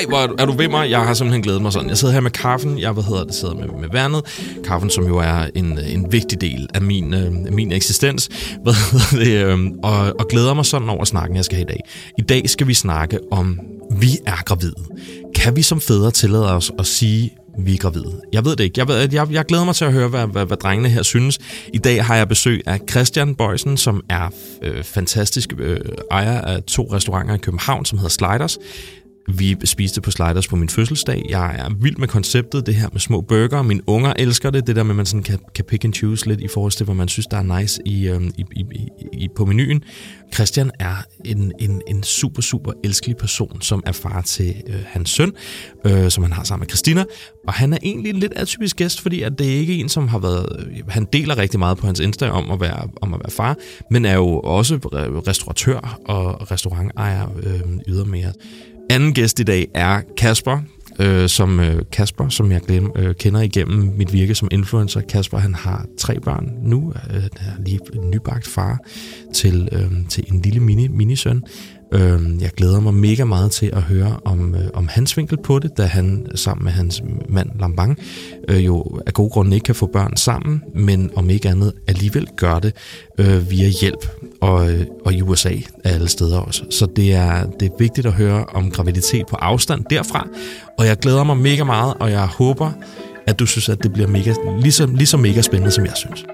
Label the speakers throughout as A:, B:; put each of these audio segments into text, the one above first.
A: Ej, hvor er du ved mig? Jeg har simpelthen glædet mig sådan. Jeg sidder her med kaffen. Jeg hvad hedder det, sidder med, med værnet. Kaffen, som jo er en, en vigtig del af min, øh, min eksistens. Hvad hedder det, øh, og, og glæder mig sådan over snakken, jeg skal have i dag. I dag skal vi snakke om, vi er gravide. Kan vi som fædre tillade os at sige, vi er gravide. Jeg ved det ikke. Jeg, ved, jeg, jeg glæder mig til at høre, hvad, hvad, hvad drengene her synes. I dag har jeg besøg af Christian Bøjsen, som er øh, fantastisk øh, ejer af to restauranter i København, som hedder Sliders. Vi spiste på sliders på min fødselsdag. Jeg er vild med konceptet, det her med små burger. Mine unger elsker det, det der med, at man sådan kan, kan pick and choose lidt i forhold til, hvad man synes, der er nice i, øhm, i, i, i, på menuen. Christian er en, en, en super, super elskelig person, som er far til øh, hans søn, øh, som han har sammen med Christina. Og han er egentlig en lidt atypisk gæst, fordi at det er ikke en, som har været... Øh, han deler rigtig meget på hans Insta om at være, om at være far, men er jo også restauratør og restaurantejer øh, ydermere. Anden gæst i dag er Kasper, øh, som øh, Kasper, som jeg glem, øh, kender igennem mit virke som influencer. Kasper, han har tre børn nu, øh, er lige nybagt far til, øh, til en lille mini, minisøn. Øh, jeg glæder mig mega meget til at høre om, øh, om hans vinkel på det, da han sammen med hans mand Lambang øh, jo af gode grunde ikke kan få børn sammen, men om ikke andet alligevel gør det øh, via hjælp og, øh, og i USA af alle steder også. Så det er, det er vigtigt at høre om graviditet på afstand derfra, og jeg glæder mig mega meget, og jeg håber, at du synes, at det bliver mega, lige, så, lige så mega spændende, som jeg synes.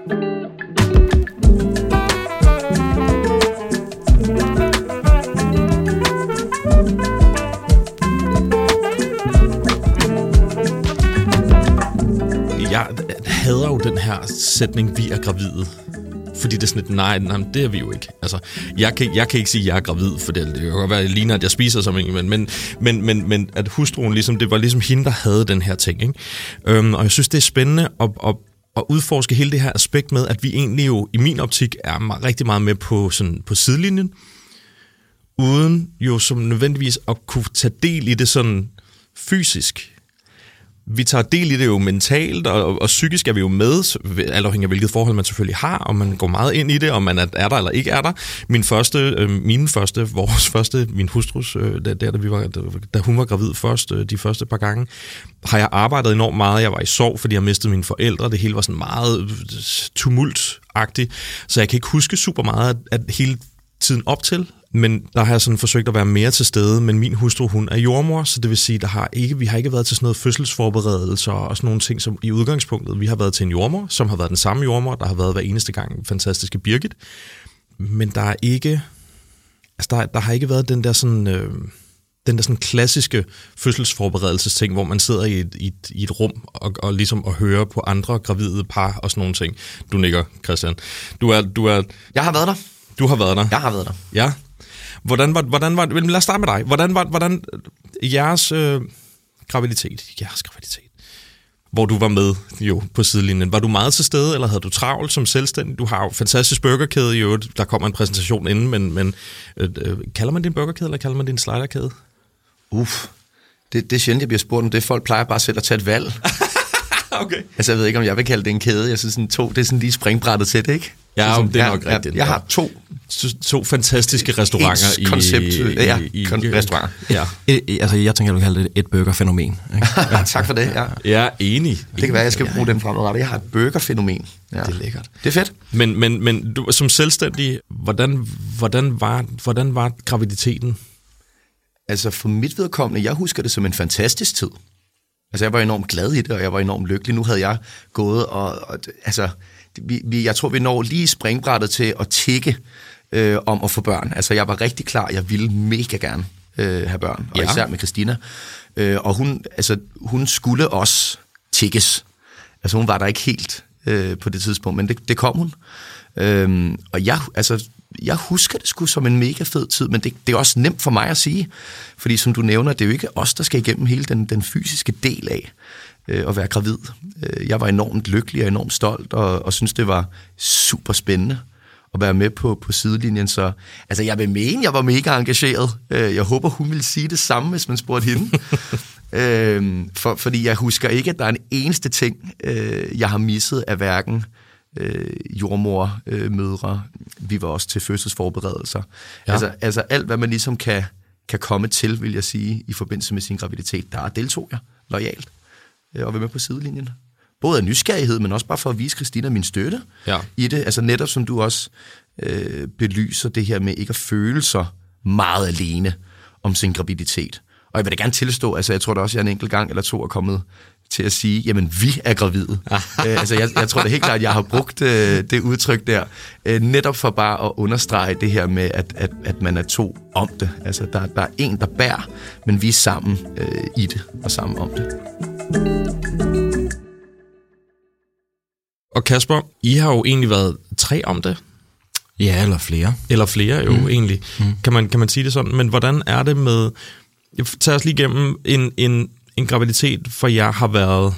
A: Sætning, vi er gravide. Fordi det er sådan lidt, nej, nej, det er vi jo ikke. Altså, jeg kan, jeg kan ikke sige, at jeg er gravid, for det, det kan godt være, at ligner, at jeg spiser som en, men, men, men, men, men at hustruen ligesom, det var ligesom hende, der havde den her ting. Ikke? Øhm, og jeg synes, det er spændende at, at, at udforske hele det her aspekt med, at vi egentlig jo, i min optik, er rigtig meget med på, sådan, på sidelinjen, uden jo som nødvendigvis at kunne tage del i det sådan fysisk vi tager del i det jo mentalt, og, og, psykisk er vi jo med, alt afhængig af hvilket forhold man selvfølgelig har, og man går meget ind i det, om man er, er der eller ikke er der. Min første, øh, min første, vores første, min hustrus, øh, der, der, da, vi var, da hun var gravid først, øh, de første par gange, har jeg arbejdet enormt meget. Jeg var i sorg, fordi jeg mistede mine forældre. Det hele var sådan meget øh, tumultagtigt, så jeg kan ikke huske super meget, at, at hele tiden op til, men der har jeg sådan forsøgt at være mere til stede, men min hustru, hun er jordmor, så det vil sige, der har ikke, vi har ikke været til sådan noget fødselsforberedelse og sådan nogle ting, som i udgangspunktet, vi har været til en jordmor, som har været den samme jordmor, der har været hver eneste gang fantastiske Birgit, men der er ikke, altså der, der har ikke været den der sådan, øh, den der sådan klassiske fødselsforberedelsesting, hvor man sidder i et, i et, i et rum og, og ligesom at høre på andre gravide par og sådan nogle ting. Du nikker, Christian. Du er, du er...
B: Jeg har været der.
A: Du har været der?
B: Jeg har været der.
A: Ja. Hvordan var, hvordan var, lad os starte med dig. Hvordan var hvordan, jeres øh, graviditet, jeres graviditet, hvor du var med jo på sidelinjen. Var du meget til stede, eller havde du travlt som selvstændig? Du har jo fantastisk burgerkæde i øvrigt. Der kommer en præsentation inden, men, men øh, øh, kalder man din burgerkæde, eller kalder man din sliderkæde?
B: Uff, det, det er sjældent, jeg bliver spurgt om det. Folk plejer bare selv at tage et valg.
A: okay.
B: Altså, jeg ved ikke, om jeg vil kalde det en kæde. Jeg synes, sådan to, det er sådan lige springbrættet til det, ikke?
A: Ja,
B: sådan,
A: det er nok
B: jeg,
A: rigtigt.
B: Jeg, jeg har to
A: to fantastiske restauranter
B: i koncept, ja, i, i, restauranter.
C: Ja. I, altså, jeg tænker, jeg vil kalde det et burgerfænomen.
B: Ikke? ja, tak for det. Ja.
A: Jeg er enig.
B: Det kan være, jeg skal bruge den fremadrettet. Jeg har et burgerfænomen. Ja.
C: Det er lækkert.
B: Det er fedt.
A: Men, men, men du, som selvstændig, hvordan, hvordan, var, hvordan var graviditeten?
B: Altså for mit vedkommende, jeg husker det som en fantastisk tid. Altså jeg var enormt glad i det, og jeg var enormt lykkelig. Nu havde jeg gået og, og altså vi, vi, jeg tror, vi når lige springbrættet til at tikke øh, om at få børn. Altså, jeg var rigtig klar. Jeg ville mega gerne øh, have børn, og ja. især med Christina. Øh, og hun, altså, hun skulle også tikkes. Altså, hun var der ikke helt øh, på det tidspunkt, men det, det kom hun. Øh, og jeg, altså, jeg husker det sgu som en mega fed tid, men det, det er også nemt for mig at sige. Fordi som du nævner, det er jo ikke os, der skal igennem hele den, den fysiske del af øh, at være gravid. Øh, jeg var enormt lykkelig og enormt stolt, og, og synes, det var super spændende at være med på, på sidelinjen. Så altså, jeg vil mene, jeg var mega engageret. Øh, jeg håber, hun ville sige det samme, hvis man spurgte hende. øh, for, fordi jeg husker ikke, at der er en eneste ting, øh, jeg har misset af hverken øh, jordmor, øh, mødre. Vi var også til fødselsforberedelser.
A: Ja.
B: Altså, altså alt, hvad man ligesom kan, kan komme til, vil jeg sige, i forbindelse med sin graviditet, der deltog jeg lojalt øh, og var med på sidelinjen. Både af nysgerrighed, men også bare for at vise Christina min støtte
A: Ja.
B: i det. Altså netop som du også øh, belyser det her med ikke at føle sig meget alene om sin graviditet. Og jeg vil da gerne tilstå, altså jeg tror da også, at jeg en enkelt gang eller to er kommet til at sige, jamen vi er gravide. øh, altså jeg, jeg tror da helt klart, at jeg har brugt øh, det udtryk der, øh, netop for bare at understrege det her med, at, at, at man er to om det. Altså der, der er en, der bærer, men vi er sammen øh, i det og sammen om det.
A: Og Kasper, I har jo egentlig været tre om det,
C: Ja, eller flere.
A: eller flere jo mm. egentlig, mm. Kan, man, kan man sige det sådan. Men hvordan er det med, tag os lige igennem, en, en, en graviditet for jer har været,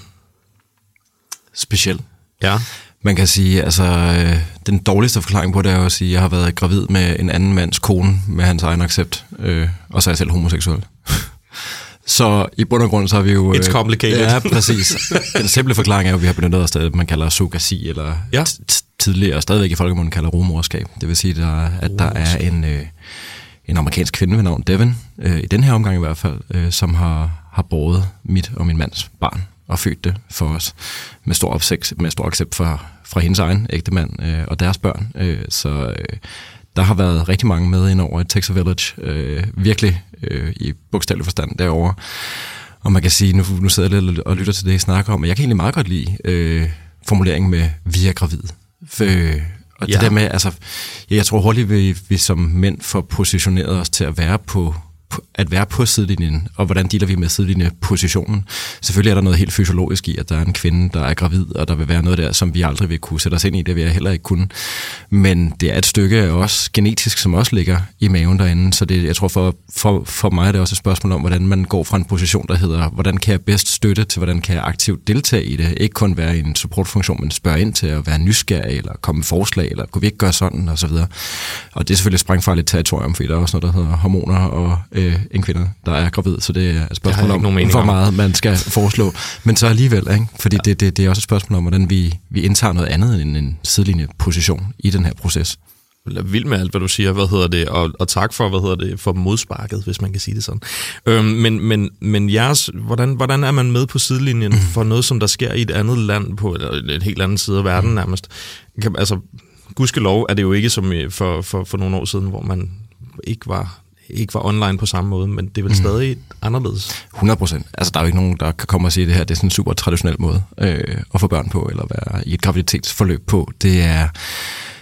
C: Speciel.
A: ja,
C: Man kan sige, altså, øh, den dårligste forklaring på det er jo at sige, at jeg har været gravid med en anden mands kone med hans egen accept, øh, og så er jeg selv homoseksuel. så i bund og grund så har vi jo...
A: It's complicated.
C: Ja, præcis. Den simple forklaring er jo, at vi har benyttet os af det, man kalder surrogasi, eller
A: Ja.
C: tidligere stadigvæk i folkemunden kalder rumorskab. Det vil sige, der, at der er en, øh, en amerikansk kvinde ved navn Devin, øh, i den her omgang i hvert fald, øh, som har, har båret mit og min mands barn og født det for os med stor, opsigt, med stor accept fra, fra hendes egen ægtemand øh, og deres børn. Øh, så øh, der har været rigtig mange med ind over i Texas Village, øh, virkelig øh, i bogstavelig forstand derovre. Og man kan sige, nu, nu sidder jeg lidt og lytter til det, I snakker om, og jeg kan egentlig meget godt lide øh, formuleringen med, vi er gravid. For, øh, og det
A: Ja.
C: der med, altså, jeg tror hurtigt, vi, vi som mænd får positioneret os til at være på at være på sidelinjen, og hvordan dealer vi med sidelinjepositionen. Selvfølgelig er der noget helt fysiologisk i, at der er en kvinde, der er gravid, og der vil være noget der, som vi aldrig vil kunne sætte os ind i, det vil jeg heller ikke kunne. Men det er et stykke af os genetisk, som også ligger i maven derinde, så det, jeg tror for, for, for mig er det også et spørgsmål om, hvordan man går fra en position, der hedder, hvordan kan jeg bedst støtte til, hvordan kan jeg aktivt deltage i det. Ikke kun være i en supportfunktion, men spørge ind til at være nysgerrig, eller komme med forslag, eller kunne vi ikke gøre sådan, og så videre. Og det er selvfølgelig et sprængfarligt territorium, fordi der er også noget, der hedder hormoner og øh, en kvinde, der er gravid, så det er et spørgsmål om, hvor meget man skal foreslå. Men så alligevel, ikke? fordi ja. det, det, det er også et spørgsmål om, hvordan vi, vi indtager noget andet end en sidelinjeposition i den her proces.
A: Vild med alt, hvad du siger, hvad hedder det, og, og tak for, hvad hedder det, for modsparket, hvis man kan sige det sådan. Øhm, men, men, men jeres, hvordan, hvordan er man med på sidelinjen for noget, som der sker i et andet land, på et, et helt andet side af verden nærmest? Kan, altså, gudskelov er det jo ikke som i- for, for, for nogle år siden, hvor man ikke var, ikke var online på samme måde, men det er vel stadig anderledes.
C: 100 procent. Altså, der er jo ikke nogen, der kan komme og sige, at det her det er sådan en super traditionel måde øh, at få børn på, eller være i et graviditetsforløb på. Det er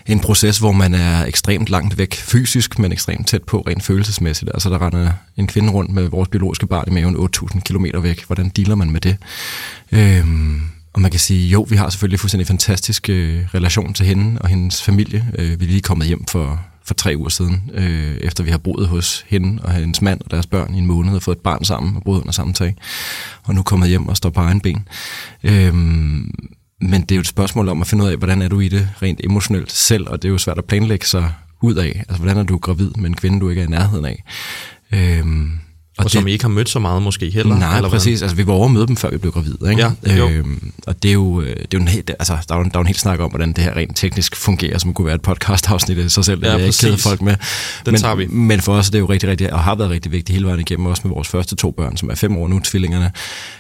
C: en proces, hvor man er ekstremt langt væk fysisk, men ekstremt tæt på rent følelsesmæssigt. Altså, der render en kvinde rundt med vores biologiske barn i maven 8.000 km væk. Hvordan dealer man med det? Øhm, og man kan sige, jo, vi har selvfølgelig en fuldstændig fantastisk øh, relation til hende og hendes familie. Øh, vi er lige kommet hjem for, for tre uger siden, øh, efter vi har boet hos hende og hendes mand og deres børn i en måned og fået et barn sammen og boet under samme tag. Og nu kommet hjem og står på egen ben. Øh, men det er jo et spørgsmål om at finde ud af, hvordan er du i det rent emotionelt selv, og det er jo svært at planlægge sig ud af. Altså, hvordan er du gravid med en kvinde, du ikke er i nærheden af? Øhm,
A: og, og som I ikke har mødt så meget måske heller.
C: Nej,
A: eller
C: præcis. Altså, vi var over at møde dem, før vi blev gravide. Ikke?
A: Ja, jo.
C: Øhm, og det er jo, øh, det er jo en helt, altså, der er jo, en- der er jo en helt snak om, hvordan det her rent teknisk fungerer, som kunne være et podcast-afsnit i sig selv.
A: Ja,
C: det jeg ikke kede
A: præcis.
C: folk med.
A: Den
C: men,
A: tager vi.
C: Men for os er det jo rigtig, rigtig, og har været rigtig vigtigt hele vejen igennem, også med vores første to børn, som er fem år nu, tvillingerne,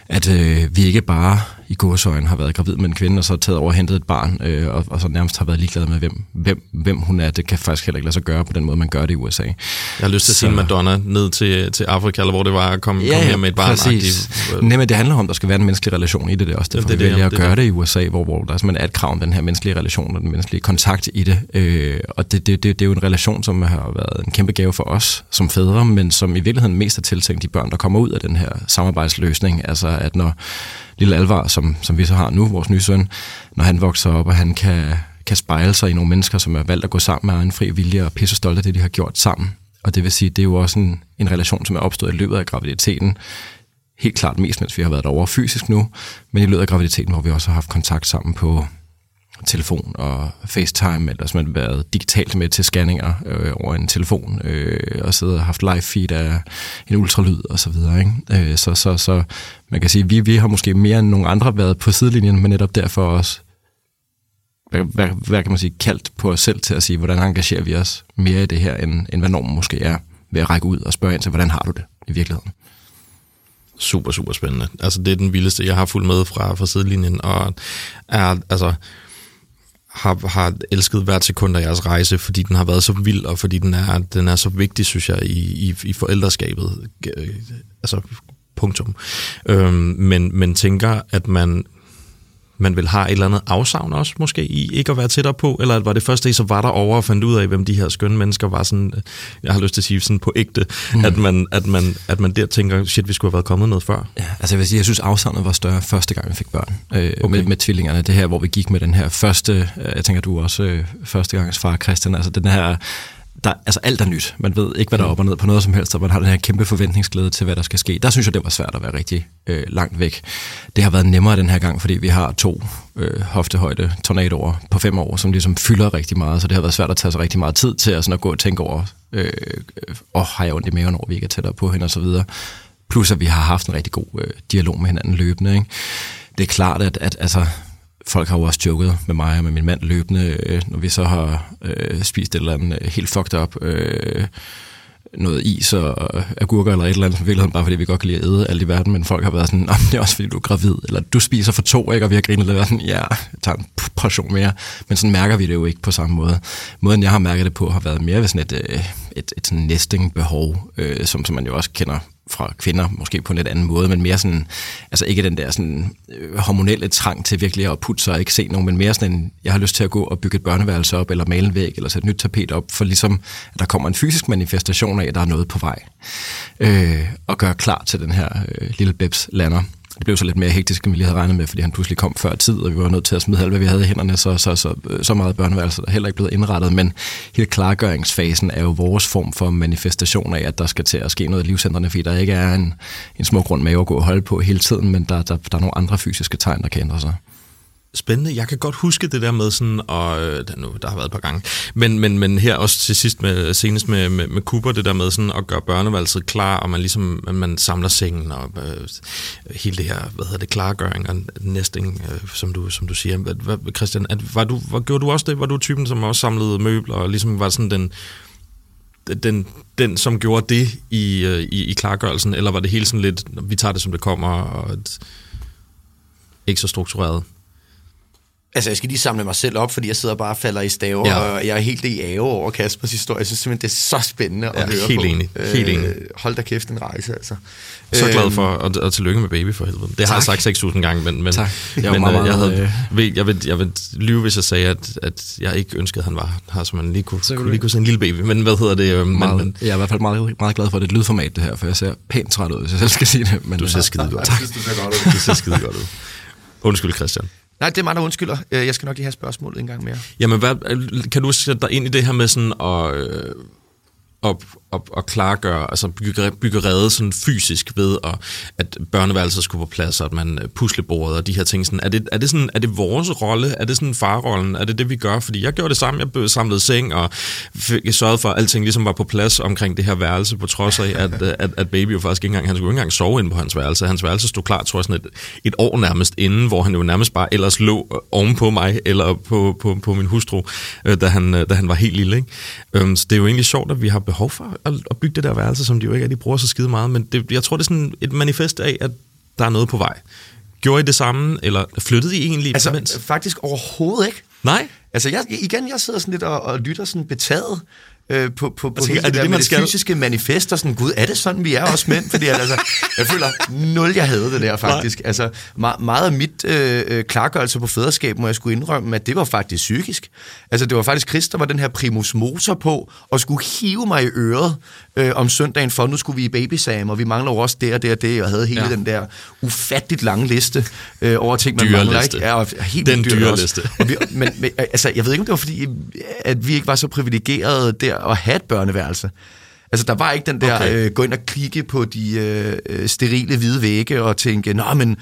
C: at øh, vi ikke bare i gåsøjen har været gravid med en kvinde, og så taget over og hentet et barn, øh, og, og så nærmest har været ligeglade med, hvem, hvem, hvem hun er. Det kan faktisk heller ikke lade sig gøre på den måde, man gør det i USA.
A: Jeg har lyst til at
C: Så-
A: sige Madonna ned til, til Afrika, eller hvor det var at komme, ja, komme hjem med et barn.
C: præcis. Nej, men det handler om, at der skal være en menneskelig relation i det. Det er også derfor,
A: det er
C: vi
A: det,
C: vælger at
A: det
C: gøre
A: det.
C: det i USA, hvor, hvor der simpelthen er et krav om den her menneskelige relation og den menneskelige kontakt i det. Øh, og det, det, det, det er jo en relation, som har været en kæmpe gave for os som fædre, men som i virkeligheden mest er tiltænkt de børn, der kommer ud af den her samarbejdsløsning. Altså at når lille Alvar, som, som vi så har nu, vores nye søn, når han vokser op, og han kan, kan spejle sig i nogle mennesker, som er valgt at gå sammen med en fri vilje og pisse stolte af det, de har gjort sammen. Og det vil sige, det er jo også en, en relation, som er opstået i løbet af graviditeten, helt klart mest, mens vi har været derovre fysisk nu, men i løbet af graviditeten, hvor vi også har haft kontakt sammen på telefon og FaceTime, eller simpelthen været digitalt med til scanninger øh, over en telefon, øh, og siddet og haft live feed af en ultralyd og så videre. Ikke? Øh, så, så, så man kan sige, vi, vi har måske mere end nogle andre været på sidelinjen, men netop derfor også hvad, hvad, hvad kan man sige, kaldt på os selv til at sige, hvordan engagerer vi os mere i det her, end, end hvad normen måske er, ved at række ud og spørge ind til, hvordan har du det i virkeligheden?
A: Super, super spændende. Altså, det er den vildeste, jeg har fulgt med fra, fra sidelinjen, og er, altså, har, har elsket hvert sekund af jeres rejse, fordi den har været så vild, og fordi den er, den er så vigtig, synes jeg, i, i, i forældreskabet. Øh, altså, punktum. Øhm, men, men tænker, at man man vil have et eller andet afsavn også, måske, i ikke at være tættere på, eller var det første, I så var der over og fandt ud af, hvem de her skønne mennesker var sådan, jeg har lyst til at sige sådan på ægte, mm. at, man, at, man, at man der tænker, shit, vi skulle have været kommet noget før?
C: Ja, altså jeg vil sige, jeg synes, afsavnet var større første gang, vi fik børn øh, okay. med, med tvillingerne. Det her, hvor vi gik med den her første, øh, jeg tænker, du også øh, første gangs far, Christian, altså den her der, altså alt er nyt. Man ved ikke, hvad der er op og ned på noget som helst, og man har den her kæmpe forventningsglæde til, hvad der skal ske. Der synes jeg, det var svært at være rigtig øh, langt væk. Det har været nemmere den her gang, fordi vi har to øh, hoftehøjde tornadoer på fem år, som ligesom fylder rigtig meget, så det har været svært at tage sig rigtig meget tid til at, sådan at gå og tænke over, øh, åh, har jeg ondt i maven, når vi ikke er tættere på hende, og så videre. Plus, at vi har haft en rigtig god øh, dialog med hinanden løbende. Ikke? Det er klart, at, at altså, folk har jo også joket med mig og med min mand løbende, øh, når vi så har øh, spist et eller andet øh, helt fucked up, øh, noget is og agurker eller et eller andet, som virkeligheden bare fordi vi godt kan lide at æde alt i verden, men folk har været sådan, det er også fordi du er gravid, eller du spiser for to, ikke? og vi har grinet lidt, sådan, ja, jeg tager en portion mere, men sådan mærker vi det jo ikke på samme måde. Måden jeg har mærket det på har været mere ved sådan et, et, et, et sådan nesting-behov, øh, som, som man jo også kender fra kvinder, måske på en lidt anden måde, men mere sådan, altså ikke den der sådan øh, hormonelle trang til virkelig at putte sig og ikke se nogen, men mere sådan en, jeg har lyst til at gå og bygge et børneværelse op, eller male en væg, eller sætte et nyt tapet op, for ligesom, at der kommer en fysisk manifestation af, at der er noget på vej, øh, og gøre klar til den her øh, lille Bebs lander. Det blev så lidt mere hektisk, end vi lige havde regnet med, fordi han pludselig kom før tid, og vi var nødt til at smide alt, hvad vi havde i hænderne, så, så, så, øh, så meget børneværelse der heller ikke blevet indrettet. Men hele klargøringsfasen er jo vores form for manifestation af, at der skal til at ske noget i livscentrene, fordi der ikke er en, en smuk rund mave at gå og holde på hele tiden, men der, der, der er nogle andre fysiske tegn, der kan ændre sig
A: spændende. Jeg kan godt huske det der med sådan, og øh, der, nu, der har været et par gange, men, men, men her også til sidst, med, senest med, med, med Cooper, det der med sådan at gøre børneværelset klar, og man ligesom, man samler sengen, og øh, hele det her, hvad hedder det, klargøring og nesting, øh, som, du, som du siger. Hvad, Christian, at, var du, var, gjorde du også det? Var du typen, som også samlede møbler, og ligesom var sådan den, den, den som gjorde det i, øh, i, i klargørelsen, eller var det hele sådan lidt, vi tager det, som det kommer, og et, ikke så struktureret?
B: Altså, jeg skal lige samle mig selv op, fordi jeg sidder bare og falder i staver, ja. og jeg er helt i ave over Kaspers historie. Jeg synes simpelthen, det er så spændende at
A: ja,
B: høre
A: helt
B: på.
A: Enig. Helt enig.
B: Øh, hold da kæft en rejse, altså.
A: Så øhm, glad for, og, og tillykke med baby for helvede. Det tak. har jeg sagt 6.000 gange, men, men,
C: tak.
A: Jeg, men, meget, jeg, havde, øh... jeg, vil, jeg vil lyve, hvis jeg sagde, at, at jeg ikke ønskede, at han var her, så man lige kunne, så kunne lige kunne se en lille baby. Men hvad hedder det? Øh,
C: meget,
A: men,
C: jeg er i hvert fald meget, meget glad for, det lydformat, det her, for jeg ser pænt træt ud, hvis jeg selv skal sige det. Men
A: du ser skide. Tak. Godt ud. Du ser skide godt ud. Undskyld, Christian.
B: Nej, det er mig, der undskylder. Øh, jeg skal nok lige have spørgsmålet en gang mere.
A: Jamen, hvad, kan du sætte dig ind i det her med sådan at, øh, op, at, at klargøre, altså bygge, bygge redde sådan fysisk ved, at, at børneværelser skulle på plads, og at man øh, puslebordet og de her ting. Sådan, er, det, er, det sådan, er det vores rolle? Er det sådan farrollen? Er det det, vi gør? Fordi jeg gjorde det samme. Jeg samlede seng og fik, sørgede for, at alting ligesom var på plads omkring det her værelse, på trods af, at, øh, at, at baby jo faktisk ikke engang, han skulle ikke engang sove inde på hans værelse. Hans værelse stod klar, tror jeg, sådan et, et år nærmest inden, hvor han jo nærmest bare ellers lå øh, ovenpå mig, eller på, på, på min hustru, da han, da han var helt lille. Ikke? Øhm, så det er jo egentlig sjovt, at vi har behov for at, at bygge det der værelse, som de jo ikke rigtig bruger så skide meget, men det, jeg tror, det er sådan et manifest af, at der er noget på vej. Gjorde I det samme, eller flyttede I egentlig?
B: Altså,
A: imens?
B: faktisk overhovedet ikke.
A: Nej?
B: Altså, jeg, igen, jeg sidder sådan lidt og, og lytter sådan betaget øh, på, på, på
A: tænker,
B: hele
A: det,
B: det,
A: det, man
B: det
A: skal?
B: fysiske manifest, og sådan, gud, er det sådan, vi er også mænd? Fordi altså, jeg føler nul, jeg havde det der faktisk. Nej. Altså, meget, meget af mit øh, øh, klargørelse på fædreskab, må jeg skulle indrømme, at det var faktisk psykisk. Altså, det var faktisk Chris, der var den her primus motor på, og skulle hive mig i øret øh, om søndagen, for nu skulle vi i babysam, og vi mangler jo også det og det og det, og havde hele ja. den der ufatteligt lange liste øh, over ting, man
A: dyre
B: mangler. Ikke? Ja, og helt
A: den
B: dyre,
A: liste.
B: Og vi, men, men, altså, jeg ved ikke, om det var fordi, at vi ikke var så privilegerede der at have et børneværelse. Altså, der var ikke den der,
A: Okay.
B: øh, gå ind og klikke på de øh, sterile hvide vægge og tænke, nå, men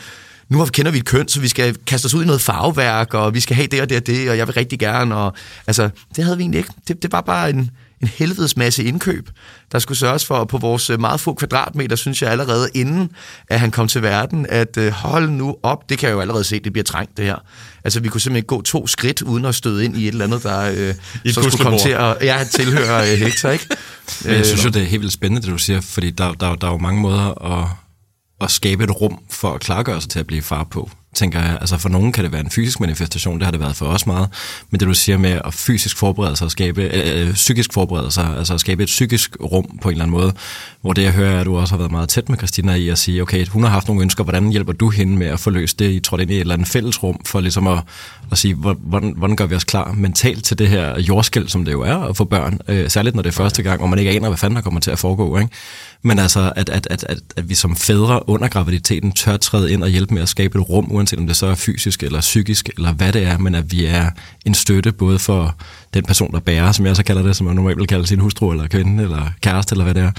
B: nu kender vi et køn, så vi skal kaste os ud i noget farveværk, og vi skal have det og det og det, og jeg vil rigtig gerne. Og, altså, det havde vi egentlig ikke. Det, det var bare en, en helvedes masse indkøb, der skulle sørges for på vores øh, meget få kvadratmeter, synes jeg allerede inden, at han kom til verden, at øh, hold nu op, det kan jeg jo allerede se, det bliver trængt det her. Altså vi kunne simpelthen gå to skridt, uden at støde ind i et eller andet, der øh, så skulle komme til at ja, tilhøre øh, Hector, ikke?
C: Men jeg synes jo, det er helt vildt spændende, det du siger, fordi der, der, der er jo mange måder at, at skabe et rum for at klargøre sig til at blive far på tænker jeg. Altså for nogen kan det være en fysisk manifestation, det har det været for os meget. Men det du siger med at fysisk forberede sig, at skabe, øh, øh, psykisk forberede sig, altså at skabe et psykisk rum på en eller anden måde, hvor det jeg hører, at du også har været meget tæt med Christina i at sige, okay, hun har haft nogle ønsker, hvordan hjælper du hende med at få løst det, I tror ind i et eller andet fælles rum, for ligesom at, at sige, hvordan, hvordan gør vi os klar mentalt til det her jordskæld, som det jo er at få børn, øh, særligt når det er første gang, hvor man ikke aner, hvad fanden der kommer til at foregå, ikke? Men altså, at, at, at, at, at vi som fædre under graviditeten tør træde ind og hjælpe med at skabe et rum, uanset om det så er fysisk eller psykisk, eller hvad det er, men at vi er en støtte både for den person, der bærer, som jeg så kalder det, som man normalt vil kalde sin hustru eller kvinde eller kæreste eller hvad det er,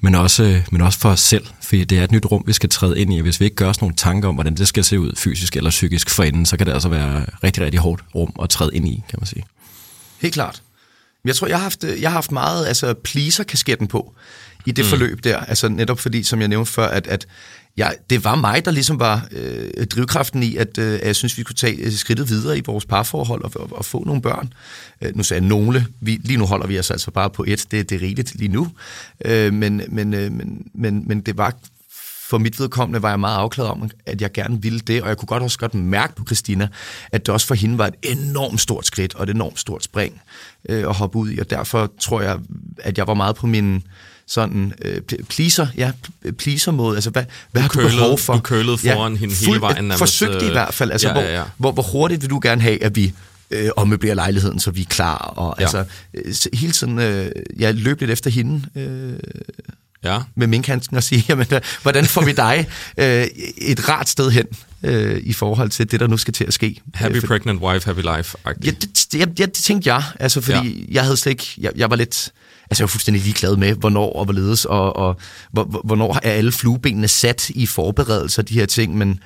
C: men også, men også for os selv, for det er et nyt rum, vi skal træde ind i, og hvis vi ikke gør os nogle tanker om, hvordan det skal se ud fysisk eller psykisk for enden, så kan det altså være rigtig, rigtig hårdt rum at træde ind i, kan man sige.
B: Helt klart. Jeg tror, jeg har haft, jeg har haft meget altså, pleaser-kasketten på i det mm. forløb der. Altså netop fordi, som jeg nævnte før, at, at ja, det var mig, der ligesom var øh, drivkraften i, at, øh, at jeg synes, vi kunne tage øh, skridtet videre i vores parforhold og, og, og få nogle børn. Øh, nu sagde jeg nogle. Vi, lige nu holder vi os altså bare på et. Det, det er rigeligt lige nu. Øh, men, men, øh, men, men, men det var for mit vedkommende var jeg meget afklaret om, at jeg gerne ville det, og jeg kunne godt også godt mærke på Christina, at det også for hende var et enormt stort skridt og et enormt stort spring øh, at hoppe ud i, og derfor tror jeg, at jeg var meget på min sådan øh, pleaser, ja, pleaser måde. Altså, hvad, hvad har du behov for?
A: Du kølede foran ja, hende hele vejen.
B: Nærmest, forsøgte i hvert fald. Altså, ja, ja, ja. Hvor, hvor, hvor hurtigt vil du gerne have, at vi øh, ommøblerer lejligheden, så vi er klar? Og ja. altså, øh, hele tiden, øh, jeg løb lidt efter hende, øh, ja. med minkhandsken og sige, jamen, hvordan får vi dig øh, et rart sted hen øh, i forhold til det, der nu skal til at ske?
A: Happy
B: øh, for,
A: pregnant wife, happy life.
B: Ja, det, ja, det tænkte jeg, altså, fordi ja. jeg havde slet ikke, jeg, jeg var lidt altså jeg er fuldstændig ligeglad med, hvornår og hvorledes, og, og hvornår er alle fluebenene sat i forberedelser de her ting, men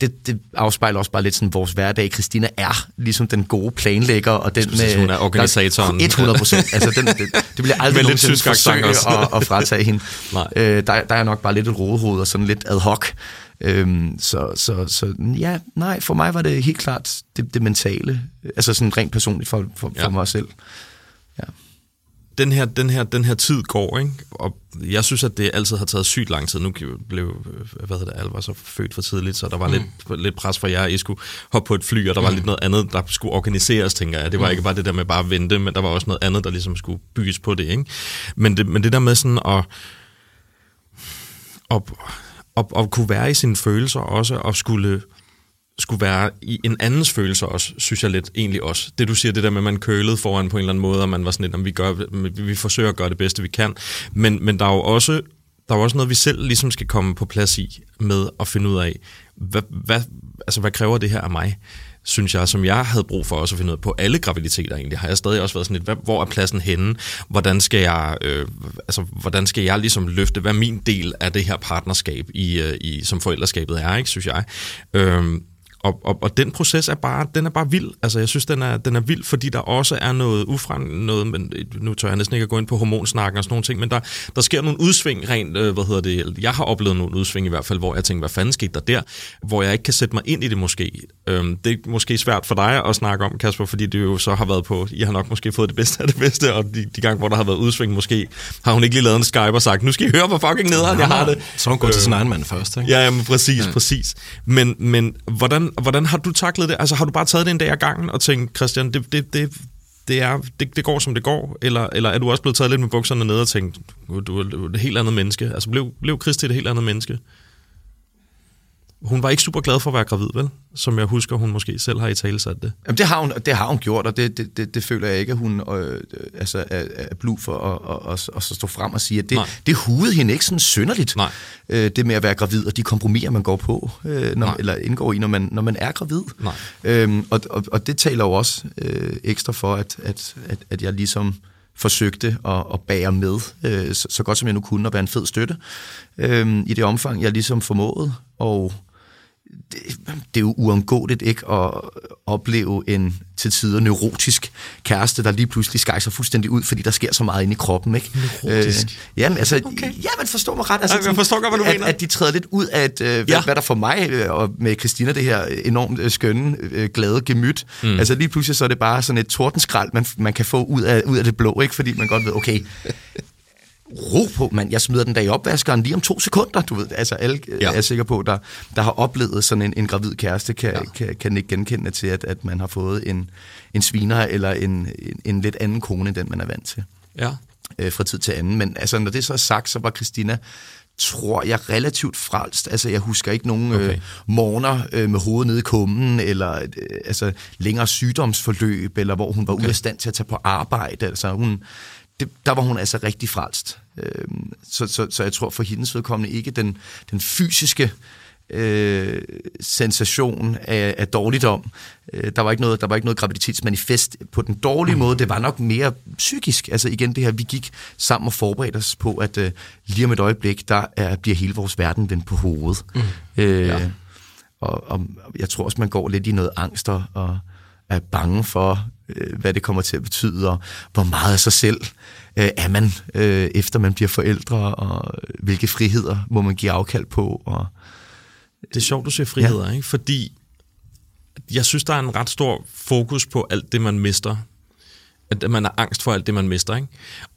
B: det, det afspejler også bare lidt sådan vores hverdag. Christina er ligesom den gode planlægger, og den
A: med... Hun er organisatoren.
B: 100 procent. altså, den, det, det bliver aldrig nogensinde forsøge at, at fratage hende. Nej. Øh, der, der er nok bare lidt et rodehoved og sådan lidt ad hoc. Øhm, så, så, så ja, nej, for mig var det helt klart det, det mentale. Altså sådan rent personligt for, for, for ja. mig selv.
A: Den her, den her, den her tid går, ikke? og jeg synes, at det altid har taget sygt lang tid. Nu blev, hvad hedder det, Alvar så født for tidligt, så der var mm. lidt, lidt pres for jer, I skulle hoppe på et fly, og der var mm. lidt noget andet, der skulle organiseres, tænker jeg. Det var mm. ikke bare det der med bare at vente, men der var også noget andet, der ligesom skulle bygges på det. Ikke? Men, det men det der med sådan at, at, at, at kunne være i sine følelser også, og skulle skulle være i en andens følelse også, synes jeg lidt egentlig også. Det du siger, det der med, at man kølede foran på en eller anden måde, og man var sådan lidt, om vi, gør, vi forsøger at gøre det bedste, vi kan. Men, men der er jo også der er også noget, vi selv ligesom skal komme på plads i, med at finde ud af, hvad, hvad, altså, hvad kræver det her af mig? synes jeg, som jeg havde brug for også at finde ud af på alle graviditeter egentlig, har jeg stadig også været sådan lidt, hvad, hvor er pladsen henne? Hvordan skal jeg, øh, altså, hvordan skal jeg ligesom løfte, hvad min del af det her partnerskab i, øh, i som forældreskabet er, ikke, synes jeg. Øh, og, og, og den proces er bare, den er bare vild. Altså, jeg synes, den er, den er vild, fordi der også er noget ufrem, noget, men nu tør jeg næsten ikke at gå ind på hormonsnakken og sådan nogle ting, men der, der sker nogle udsving rent, øh, hvad hedder det, jeg har oplevet nogle udsving i hvert fald, hvor jeg tænker, hvad fanden skete der der, hvor jeg ikke kan sætte mig ind i det måske. Øhm, det er måske svært for dig at snakke om, Kasper, fordi det jo så har været på, I har nok måske fået det bedste af det bedste, og de, de gange, hvor der har været udsving, måske har hun ikke lige lavet en Skype og sagt, nu skal I høre, hvor fucking nederen jeg har det.
C: Så hun går øh, til sin egen mand først, ikke?
A: Ja, jamen, præcis, ja. præcis. Men, men hvordan, hvordan har du taklet det? Altså har du bare taget det en dag ad gangen og tænkt, Christian, det, det, det, det, er, det, det går som det går? Eller, eller er du også blevet taget lidt med bukserne ned og tænkt, du er et helt andet menneske? Altså blev, blev Christian et helt andet menneske? Hun var ikke super glad for at være gravid, vel? Som jeg husker, hun måske selv har i tale sat det.
B: Jamen, det har hun, det har hun gjort, og det, det, det, det føler jeg ikke, at hun øh, altså, er, er blod for at, at, at, at stå frem og sige, at det, det hudede hende ikke sådan synderligt, Nej. Øh, det med at være gravid, og de kompromiser, man går på, øh, når, eller indgår i, når man, når man er gravid. Nej. Øhm, og, og, og det taler jo også øh, ekstra for, at, at, at, at jeg ligesom forsøgte at, at bære med, øh, så, så godt som jeg nu kunne, og være en fed støtte, øh, i det omfang, jeg ligesom formåede, og det, det er jo uundgåeligt ikke at opleve en til tider neurotisk kæreste, der lige pludselig skejser fuldstændig ud, fordi der sker så meget inde i kroppen. Ikke?
A: Neurotisk?
B: Øh, jamen, altså,
A: Okay.
B: ja, man forstår mig ret. Altså,
A: jeg forstår godt, hvad du
B: at,
A: mener.
B: At de træder lidt ud af, et, øh, hvad,
A: Ja.
B: ja. hvad der for mig øh, og med Christina, det her enormt øh, skønne, øh, glade gemyt. Mm. Altså lige pludselig så er det bare sådan et tordenskrald, man, man kan få ud af, ud af det blå, ikke? fordi man godt ved, okay, ro på, mand. Jeg smider den der i opvaskeren lige om to sekunder, du ved. Altså, alle
A: Ja.
B: ja. er sikker på, der, der har oplevet sådan en, en gravid kæreste, kan, ja. kan, kan ikke genkende til, at, at man har fået en, en sviner eller en, en, en lidt anden kone, end den man er vant til
A: Ja.
B: øh, fra tid til anden. Men altså, når det så er sagt, så var Christina tror jeg, relativt frelst. Altså, jeg husker ikke nogen okay.
A: Okay.
B: øh, morgener øh, med hovedet nede i kummen, eller øh, altså, længere sygdomsforløb, eller hvor hun var okay. ude af stand til at tage på arbejde. Altså, hun, det, der var hun altså rigtig frelst. Øh, så, så, så jeg tror for hendes vedkommende ikke den, den fysiske øh, sensation af, af dårligdom. Øh, der, var ikke noget, der var ikke noget graviditetsmanifest på den dårlige måde. Det var nok mere psykisk. Altså igen det her, vi gik sammen og forberedte os på, at øh, lige om et øjeblik, der er, bliver hele vores verden vendt på hovedet. Mm. Øh, ja. og, og jeg tror også, man går lidt i noget angst og, og er bange for, øh, hvad det kommer til at betyde, og hvor meget af sig selv øh, er man, øh, efter man bliver forældre, og hvilke friheder må man give afkald på. Og,
A: Det er sjovt, du siger friheder, ja. ikke? fordi jeg synes, der er en ret stor fokus på alt det, man mister. At man er angst for alt det, man mister. Ikke?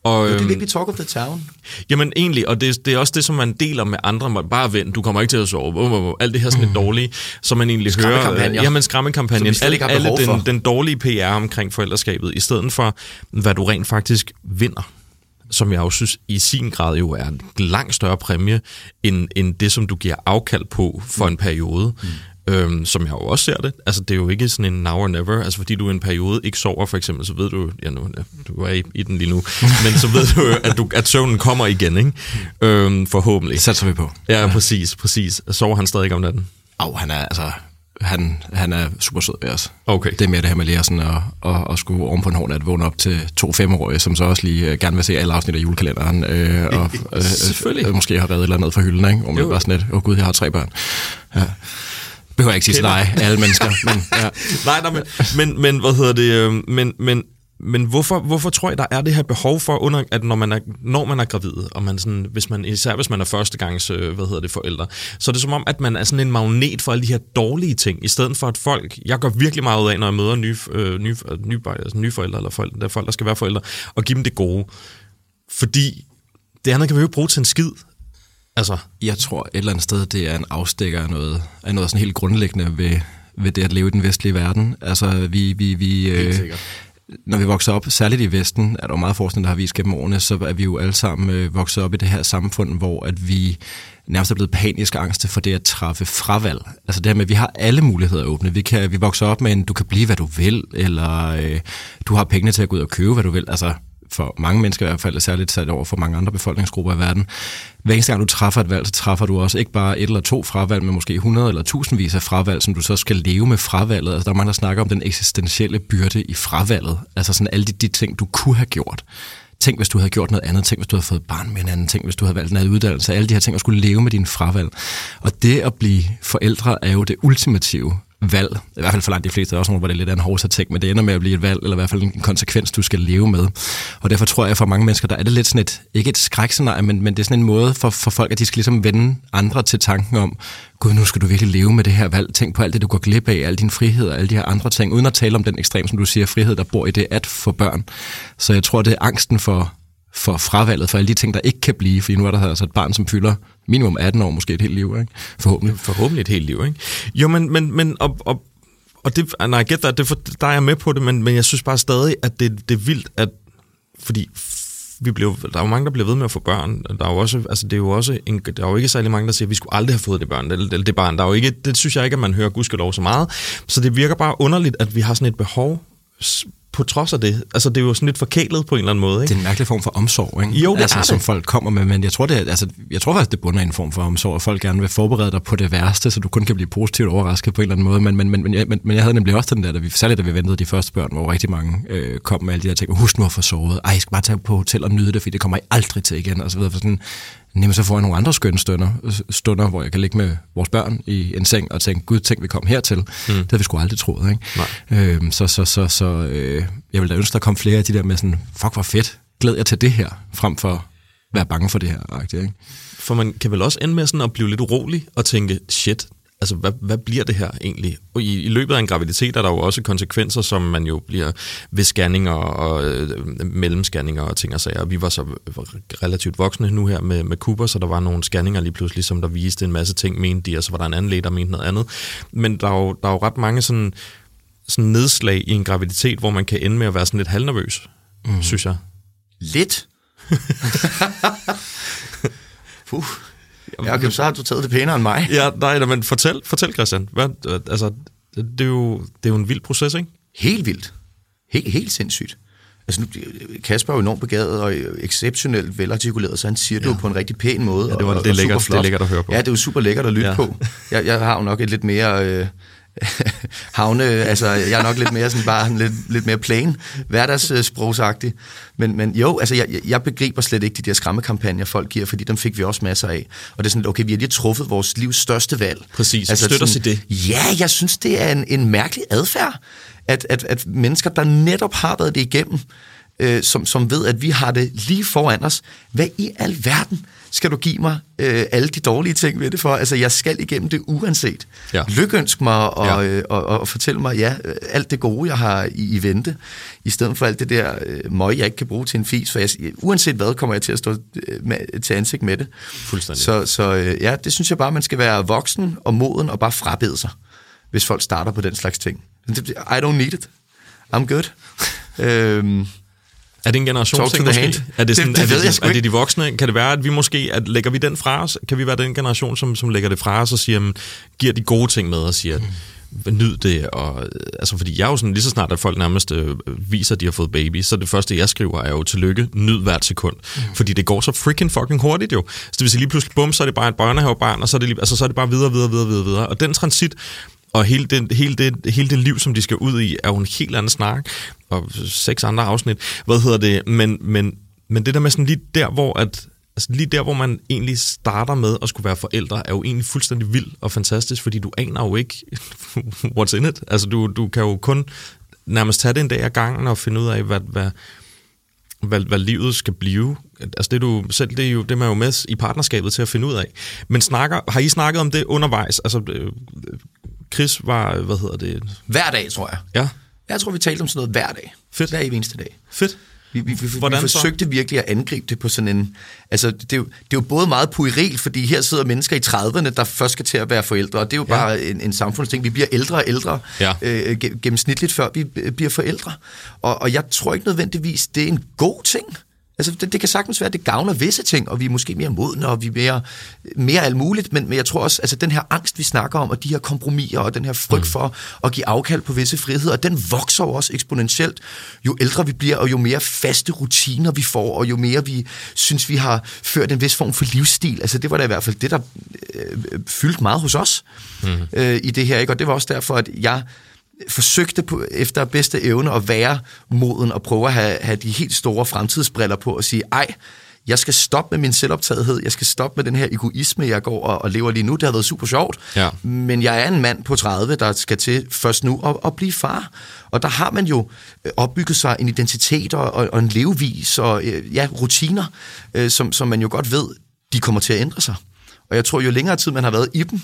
A: Og,
B: det er
A: øhm,
B: virkelig talk of the town.
A: Jamen egentlig, og det, det er også det, som man deler med andre. Man Bare vent, du kommer ikke til at sove. Uh, uh, uh, alt det her sådan lidt dårlige, som man egentlig hører. Øh, jamen skræmmekampagnen. Alle, alle den, den dårlige PR omkring forældreskabet, i stedet for, hvad du rent faktisk vinder som jeg også synes i sin grad jo er en langt større præmie, end, end det, som du giver afkald på for en periode. Mm. Øhm, som jeg jo også ser det. Altså, det er jo ikke sådan en now or never. Altså, fordi du i en periode ikke sover, for eksempel, så ved du, ja, nu, ja, du er i, i den lige nu, men så ved du, at, du, at søvnen kommer igen, ikke? Øhm, forhåbentlig.
C: Det satser vi på.
A: Ja, præcis, præcis. Sover han stadig om natten?
C: Au, han er altså... Han, han er super sød ved os.
A: Okay.
C: Det er mere det her med lige sådan at, at, at skulle oven på en hård nat vågne op til to femårige, som så også lige øh, gerne vil se alle afsnit af julekalenderen. Øh, og, øh,
A: Selvfølgelig.
C: Øh, måske har reddet et eller andet fra hylden, ikke? Hvor man
A: Jo.
C: bare sådan lidt, åh oh, gud, jeg har tre børn. Ja. Behøver ikke sige til dig, alle mennesker, men ja.
A: Nej, nej, men, men, men hvad hedder det, øh, men, men, men hvorfor, hvorfor tror jeg, der er det her behov for, under, at når man er, når man er gravid, og man sådan, hvis man, især hvis man er førstegangs, øh, hvad hedder det, forældre, så er det som om, at man er sådan en magnet for alle de her dårlige ting, i stedet for at folk, jeg går virkelig meget ud af, når jeg møder nye, øh, nye, nye, altså nye forældre, eller forældre, der er folk, der skal være forældre, og give dem det gode. Fordi det andet kan vi jo ikke bruge til en skid. Altså,
C: Jeg tror et eller andet sted, det er en afstikker af noget, af noget sådan helt grundlæggende ved, ved det at leve i den vestlige verden. Altså, vi... vi, vi øh, når vi vokser op, særligt i Vesten, er der jo meget forskning, der har vist gennem årene, så er vi jo alle sammen øh, vokset op i det her samfund, hvor at vi nærmest er blevet panisk angste for det at træffe fravalg. Altså det her med, at vi har alle muligheder åbne. Vi, kan, vi vokser op med en, du kan blive, hvad du vil, eller øh, du har pengene til at gå ud og købe, hvad du vil. Altså for mange mennesker i hvert fald, særligt sat over for mange andre befolkningsgrupper i verden. Hver eneste gang du træffer et valg, så træffer du også ikke bare et eller to fravalg, men måske 100 eller tusindvis af fravalg, som du så skal leve med fravalget. Altså der er mange, der snakker om den eksistentielle byrde i fravalget. Altså sådan alle de, de ting, du kunne have gjort. Tænk, hvis du havde gjort noget andet. Tænk, hvis du havde fået barn med en anden. Tænk, hvis du havde valgt en anden uddannelse. Alle de her ting, at skulle leve med din fravalg. Og det at blive forældre er jo det ultimative valg. I hvert fald for langt de fleste. Der er også nogle, hvor det er lidt af en hårdt ting, men det ender med at blive et valg, eller i hvert fald en konsekvens, du skal leve med. Og derfor tror jeg, for mange mennesker, der er det lidt sådan et, ikke et skrækscenarie, men, men det er sådan en måde for, for folk, at de skal ligesom vende andre til tanken om, gud, nu skal du virkelig leve med det her valg. Tænk på alt det, du går glip af, alle dine friheder, alle de her andre ting, uden at tale om den ekstrem, som du siger, frihed, der bor i det at få børn. Så jeg tror, det er angsten for, for fravalget, for alle de ting, der ikke kan blive, fordi nu er der altså et barn, som fylder minimum 18 år, måske et helt liv, ikke? Forhåbentlig.
A: forhåbentlig et helt liv, ikke? Jo, men, men, men og, og, og det, nej, I get that, det, for, der er jeg med på det, men, men jeg synes bare stadig, at det, det er vildt, at, fordi vi blev, der er jo mange, der bliver ved med at få børn. Der er jo også, altså det er jo også en, der er jo ikke særlig mange, der siger, at vi skulle aldrig have fået det børn, eller det, det barn. Der er jo ikke, det synes jeg ikke, at man hører gudskelov så meget. Så det virker bare underligt, at vi har sådan et behov på trods af det. Altså, det er jo sådan lidt forkælet på en eller anden måde, ikke?
C: Det er en mærkelig form for omsorg, ikke?
A: Jo, det
C: altså,
A: er
C: som
A: det.
C: folk kommer med, men jeg tror, det er, altså, jeg tror faktisk, det bunder i en form for omsorg, at folk gerne vil forberede dig på det værste, så du kun kan blive positivt overrasket på en eller anden måde. Men, men, men, men, jeg, men, men jeg havde nemlig også den der, da vi, særligt da vi ventede de første børn, hvor rigtig mange øh, kom med alle de der ting. Husk nu at få sovet. Ej, jeg skal bare tage på hotel og nyde det, for det kommer I aldrig til igen. Og så videre. For sådan, Jamen, så får jeg nogle andre skønne stunder, stunder, hvor jeg kan ligge med vores børn i en seng og tænke, gud, tænk, vi kom hertil. Mm. Det havde vi sgu aldrig troet, ikke?
A: Nej.
C: Øhm, så så, så, så øh, jeg vil da ønske, der kom flere af de der med sådan, fuck, hvor fedt, glæd jeg til det her, frem for være bange for det her. Ikke?
A: For man kan vel også ende med sådan at blive lidt urolig og tænke, shit, altså hvad, hvad bliver det her egentlig? Og i, i løbet af en graviditet er der jo også konsekvenser, som man jo bliver ved scanninger og øh, mellemscanninger og ting og sager. Vi var så relativt voksne nu her med, med Cooper, så der var nogle scanninger lige pludselig, som der viste en masse ting, mente de, og så var der en anden læge, der mente noget andet. Men der er jo, der er jo ret mange sådan, sådan nedslag i en graviditet, hvor man kan ende med at være sådan lidt halvnervøs, mm. synes jeg.
B: Lidt. Puh. Ja, okay, så har du taget det pænere end mig.
A: Ja, nej, nej, men fortæl, fortæl Christian. Hvad, altså, det, er jo, det er jo en vild proces, ikke?
B: Helt vildt. Helt, helt sindssygt. Altså, nu, Kasper er jo enormt begavet og exceptionelt velartikuleret, så han siger ja. det jo på en rigtig pæn måde.
A: Ja, det, var,
B: og,
A: det, er lækkert, det er lækkert at høre på.
B: Ja, det er jo super lækkert at lytte
A: ja.
B: på. Jeg, jeg har jo nok et lidt mere... Øh, havne, altså jeg er nok lidt mere sådan bare sådan lidt, lidt mere plain, hverdagssprogsagtig. Men, men jo, altså jeg, jeg begriber slet ikke de der skræmmekampagner, folk giver, fordi dem fik vi også masser af. Og det er sådan, okay, vi har lige truffet vores livs største valg.
A: Præcis. Støt os i det.
B: Ja, jeg synes, det er en, en mærkelig adfærd, at, at, at mennesker, der netop har været det igennem, øh, som, som ved, at vi har det lige foran os, hvad i alverden skal du give mig øh, alle de dårlige ting ved det for? Altså, jeg skal igennem det uanset.
A: Ja.
B: Lykønsk mig og,
A: Ja.
B: øh, og, og fortælle mig, ja, øh, alt det gode, jeg har i, i vente, i stedet for alt det der øh, møg, jeg ikke kan bruge til en fis, for jeg, uanset hvad, kommer jeg til at stå øh, med, til ansigt med det.
A: Fuldstændig.
B: Så, så øh, ja, det synes jeg bare, man skal være voksen og moden og bare frabede sig, hvis folk starter på den slags ting. I don't need it. I'm good. øhm,
A: Er det en generationsting måske?
B: hand.
A: Er det,
B: Det-
A: sådan,
B: det
A: er,
B: ved
A: det,
B: sgu
A: er det de voksne? Kan det være, at vi måske, at lægger vi den fra os? Kan vi være den generation, som, som lægger det fra os og siger, jamen, giver de gode ting med og siger, mm. nyd det? Og, øh, altså, fordi jeg er jo sådan, lige så snart, at folk nærmest øh, viser, at de har fået baby, så det første, jeg skriver, er jo tillykke, nyd hvert sekund. Mm. Fordi det går så freaking fucking hurtigt jo. Så det vil sige, lige pludselig, bum, så er det bare et børnehavebarn, og så er det, lige, altså, så er det bare videre, videre, videre, videre, videre. Og den transit, og hele det, hele, det, hele det liv, som de skal ud i, er jo en helt anden snak. Og seks andre afsnit. Hvad hedder det? Men, men, men det der med sådan lige der, hvor at, altså lige der, hvor man egentlig starter med at skulle være forældre, er jo egentlig fuldstændig vild og fantastisk, fordi du aner jo ikke, what's in it. Altså du, du kan jo kun nærmest tage det en dag ad gangen og finde ud af, hvad, hvad, hvad, hvad livet skal blive. Altså det er du selv, det er jo det er man jo med i partnerskabet til at finde ud af. Men snakker, har I snakket om det undervejs? Altså øh, Chris var, hvad hedder det?
B: hver dag, tror jeg.
A: Ja,
B: Jeg tror, vi talte om sådan noget hver dag.
A: Fedt.
B: Hver eneste dag.
A: fedt.
B: Vi, vi, vi, vi
A: Hvordan så?
B: forsøgte virkelig at angribe det på sådan en... Altså, det er, jo, det er jo både meget pueril, fordi her sidder mennesker i 30'erne, der først skal til at være forældre, og det er jo
A: Ja.
B: bare en, en samfundsting. Vi bliver ældre og ældre
A: Ja.
B: øh, ge- gennemsnitligt, før vi øh, bliver forældre. Og, og jeg tror ikke nødvendigvis, det er en god ting. Altså, det, det kan sagtens være, at det gavner visse ting, og vi er måske mere modne, og vi er mere, mere alt muligt, men, men jeg tror også, altså den her angst, vi snakker om, og de her kompromiser, og den her frygt mm. for at give afkald på visse friheder, den vokser jo også eksponentielt, jo ældre vi bliver, og jo mere faste rutiner vi får, og jo mere vi synes, vi har ført en vis form for livsstil. Altså det var da i hvert fald det, der øh, fyldte meget hos os mm. øh, i det her, ikke? og det var også derfor, at jeg forsøgte på, efter bedste evne at være moden og prøve at have, have de helt store fremtidsbriller på og sige, ej, jeg skal stoppe med min selvoptagethed, jeg skal stoppe med den her egoisme, jeg går og, og lever lige nu. Det har været super sjovt,
A: Ja.
B: men jeg er en mand på 30, der skal til først nu at, at blive far. Og der har man jo øh, opbygget sig en identitet og, og, og en levevis og øh, ja, rutiner, øh, som, som man jo godt ved, de kommer til at ændre sig. Og jeg tror, jo længere tid man har været i dem,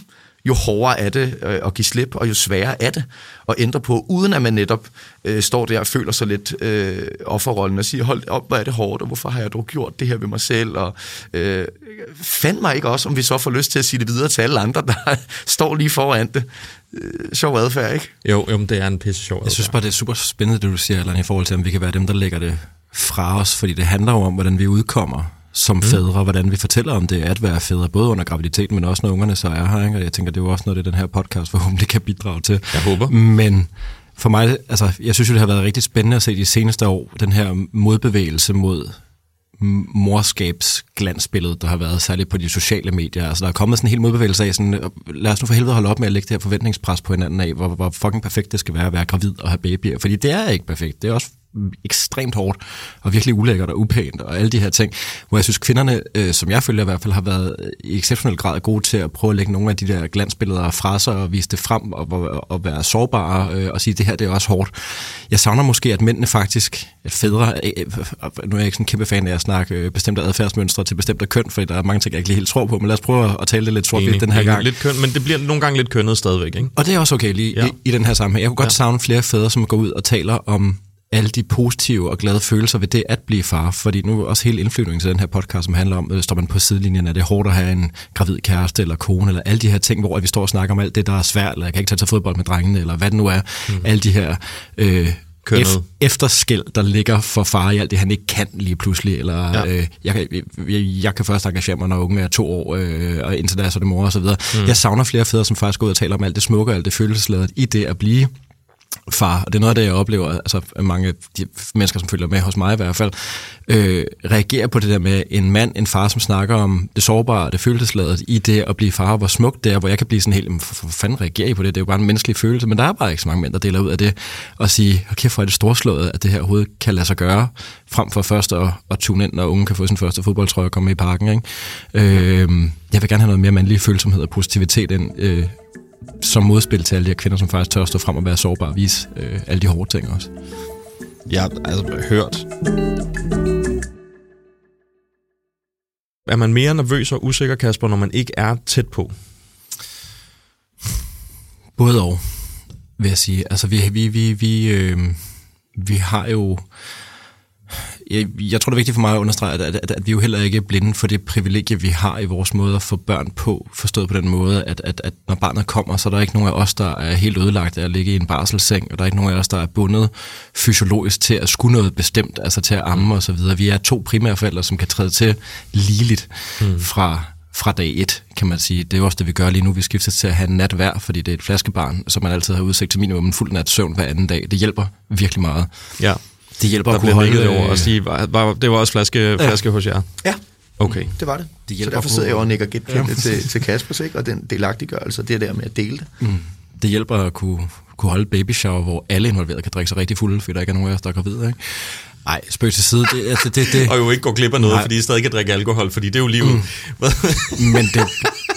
B: jo hårdere er det øh, at give slip, og jo sværere er det at ændre på, uden at man netop øh, står der og føler sig lidt øh, offerrollen og siger, hold op, hvor er det hårdt, og hvorfor har jeg dog gjort det her ved mig selv, og øh, fand mig ikke også, om vi så får lyst til at sige det videre til alle andre, der står lige foran det. Øh, sjov adfærd, ikke?
A: Jo, jo, men det er en pisse sjov
C: Jeg synes bare, det er super spændende, det du siger, Allan, i forhold til, om vi kan være dem, der lægger det fra os, fordi det handler jo om, hvordan vi udkommer som fædre, hvordan vi fortæller om det at være fædre, både under graviditeten, men også når ungerne så er her. Ikke? Og jeg tænker, det er jo også noget, det den her podcast forhåbentlig kan bidrage til.
A: Jeg håber.
C: Men, For mig, altså, jeg synes jo, det har været rigtig spændende at se de seneste år, den her modbevægelse mod morskabsglansbillede, der har været særligt på de sociale medier. Altså, der er kommet sådan en helt modbevægelse af, sådan, lad os nu for helvede holde op med at lægge det her forventningspres på hinanden af, hvor, hvor fucking perfekt det skal være at være gravid og have babyer. Fordi det er ikke perfekt. Det er også ekstremt hårdt og virkelig ulækkert og upænt og alle de her ting, hvor jeg synes kvinderne, øh, som jeg følger i hvert fald, har været i exceptionel grad gode til at prøve at lægge nogle af de der glansbilleder fra sig og vise det frem og, og, og være sårbare øh, og sige, det her det er også hårdt. Jeg savner måske, at mændene faktisk, at fædre, øh, øh, nu er jeg ikke sådan en kæmpe fan af at snakke øh, bestemte adfærdsmønstre til bestemte køn, for der er mange ting, jeg ikke lige helt tror på, men lad os prøve at tale det lidt sort den her gang.
A: Lidt køn, men det bliver nogle gange lidt kønnet stadigvæk, ikke?
C: Og det er også okay lige ja. i, i den her sammenhæng. Jeg kunne godt ja. savne flere fædre, som går ud og taler om alle de positive og glade følelser ved det at blive far. Fordi nu er også hele indflyvningen til den her podcast, som handler om, øh, står man på sidelinjen, er det hårdt at have en gravid kæreste eller kone, eller alle de her ting, hvor vi står og snakker om alt det, der er svært, eller jeg kan ikke tage til fodbold med drengene, eller hvad det nu er. Mm. Alle de her øh, ef- efterskæld, der ligger for far i alt det, han ikke kan lige pludselig. Eller, ja. øh, jeg, kan, jeg, jeg kan først engagere mig, når unge er to år, øh, og indtil da så er det mor og så videre. Mm. Jeg savner flere fædre, som faktisk går ud og taler om alt det smukke og alt det følelsesladet i det at blive far, og det er noget af det, jeg oplever, altså mange de mennesker, som følger med hos mig i hvert fald, øh, reagerer på det der med en mand, en far, som snakker om det sårbare, det følelsesladet i det at blive far, hvor smukt det er, hvor jeg kan blive sådan helt, for, for fanden reagerer I på det? Det er jo bare en menneskelig følelse, men der er bare ikke så mange mænd, der deler ud af det, og sige, okay, for er det storslået, at det her overhovedet kan lade sig gøre, frem for først at, at tune ind, når ungen kan få sin første fodboldtrøje og komme i parken. Ikke? Øh, jeg vil gerne have noget mere mandlig følsomhed og positivitet ind, øh, som modspil til alle de her kvinder, som faktisk tør at stå frem og være sårbare og vise øh, alle de hårde ting også.
A: Ja, altså hørt. Er man mere nervøs og usikker, Kasper, når man ikke er tæt på?
C: Både og, vil jeg sige. Altså, vi, vi, vi, vi, øh, vi har jo jeg, jeg tror, det er vigtigt for mig at understrege, at, at, at vi jo heller ikke er blinde for det privilegie, vi har i vores måde at få børn på, forstået på den måde, at, at, at når barnet kommer, så er der ikke nogen af os, der er helt ødelagt af at ligge i en barselseng, og der er ikke nogen af os, der er bundet fysiologisk til at skulle noget bestemt, altså til at amme og så videre. Vi er to primære forældre, som kan træde til ligeligt mm. fra fra dag et, kan man sige. Det er jo også det, vi gør lige nu. Vi skifter til at have nat hver, fordi det er et flaskebarn, så man altid har udsigt til minimum en fuld nat søvn hver anden dag. Det hjælper virkelig meget.
A: Ja.
C: Det hjælper
A: der at kunne holde det over og sige, var, var, det var også flaske, ja. flaske hos jer?
B: Ja.
A: Okay.
B: Det var det. det så derfor sidder jeg og nikker genkendte ja. til, til Kasper, ikke? og den delagtiggørelse, det der med at dele det. Mm.
C: Det hjælper at kunne, kunne holde baby shower, hvor alle involverede kan drikke sig rigtig fulde, fordi der ikke er nogen af os, der er gravide. Ikke? Nej, spøg til side. Det, altså, det, det,
A: og jo ikke gå glip af noget, Nej. fordi I stadig kan drikke alkohol, fordi det er jo livet. Mm.
C: men, det,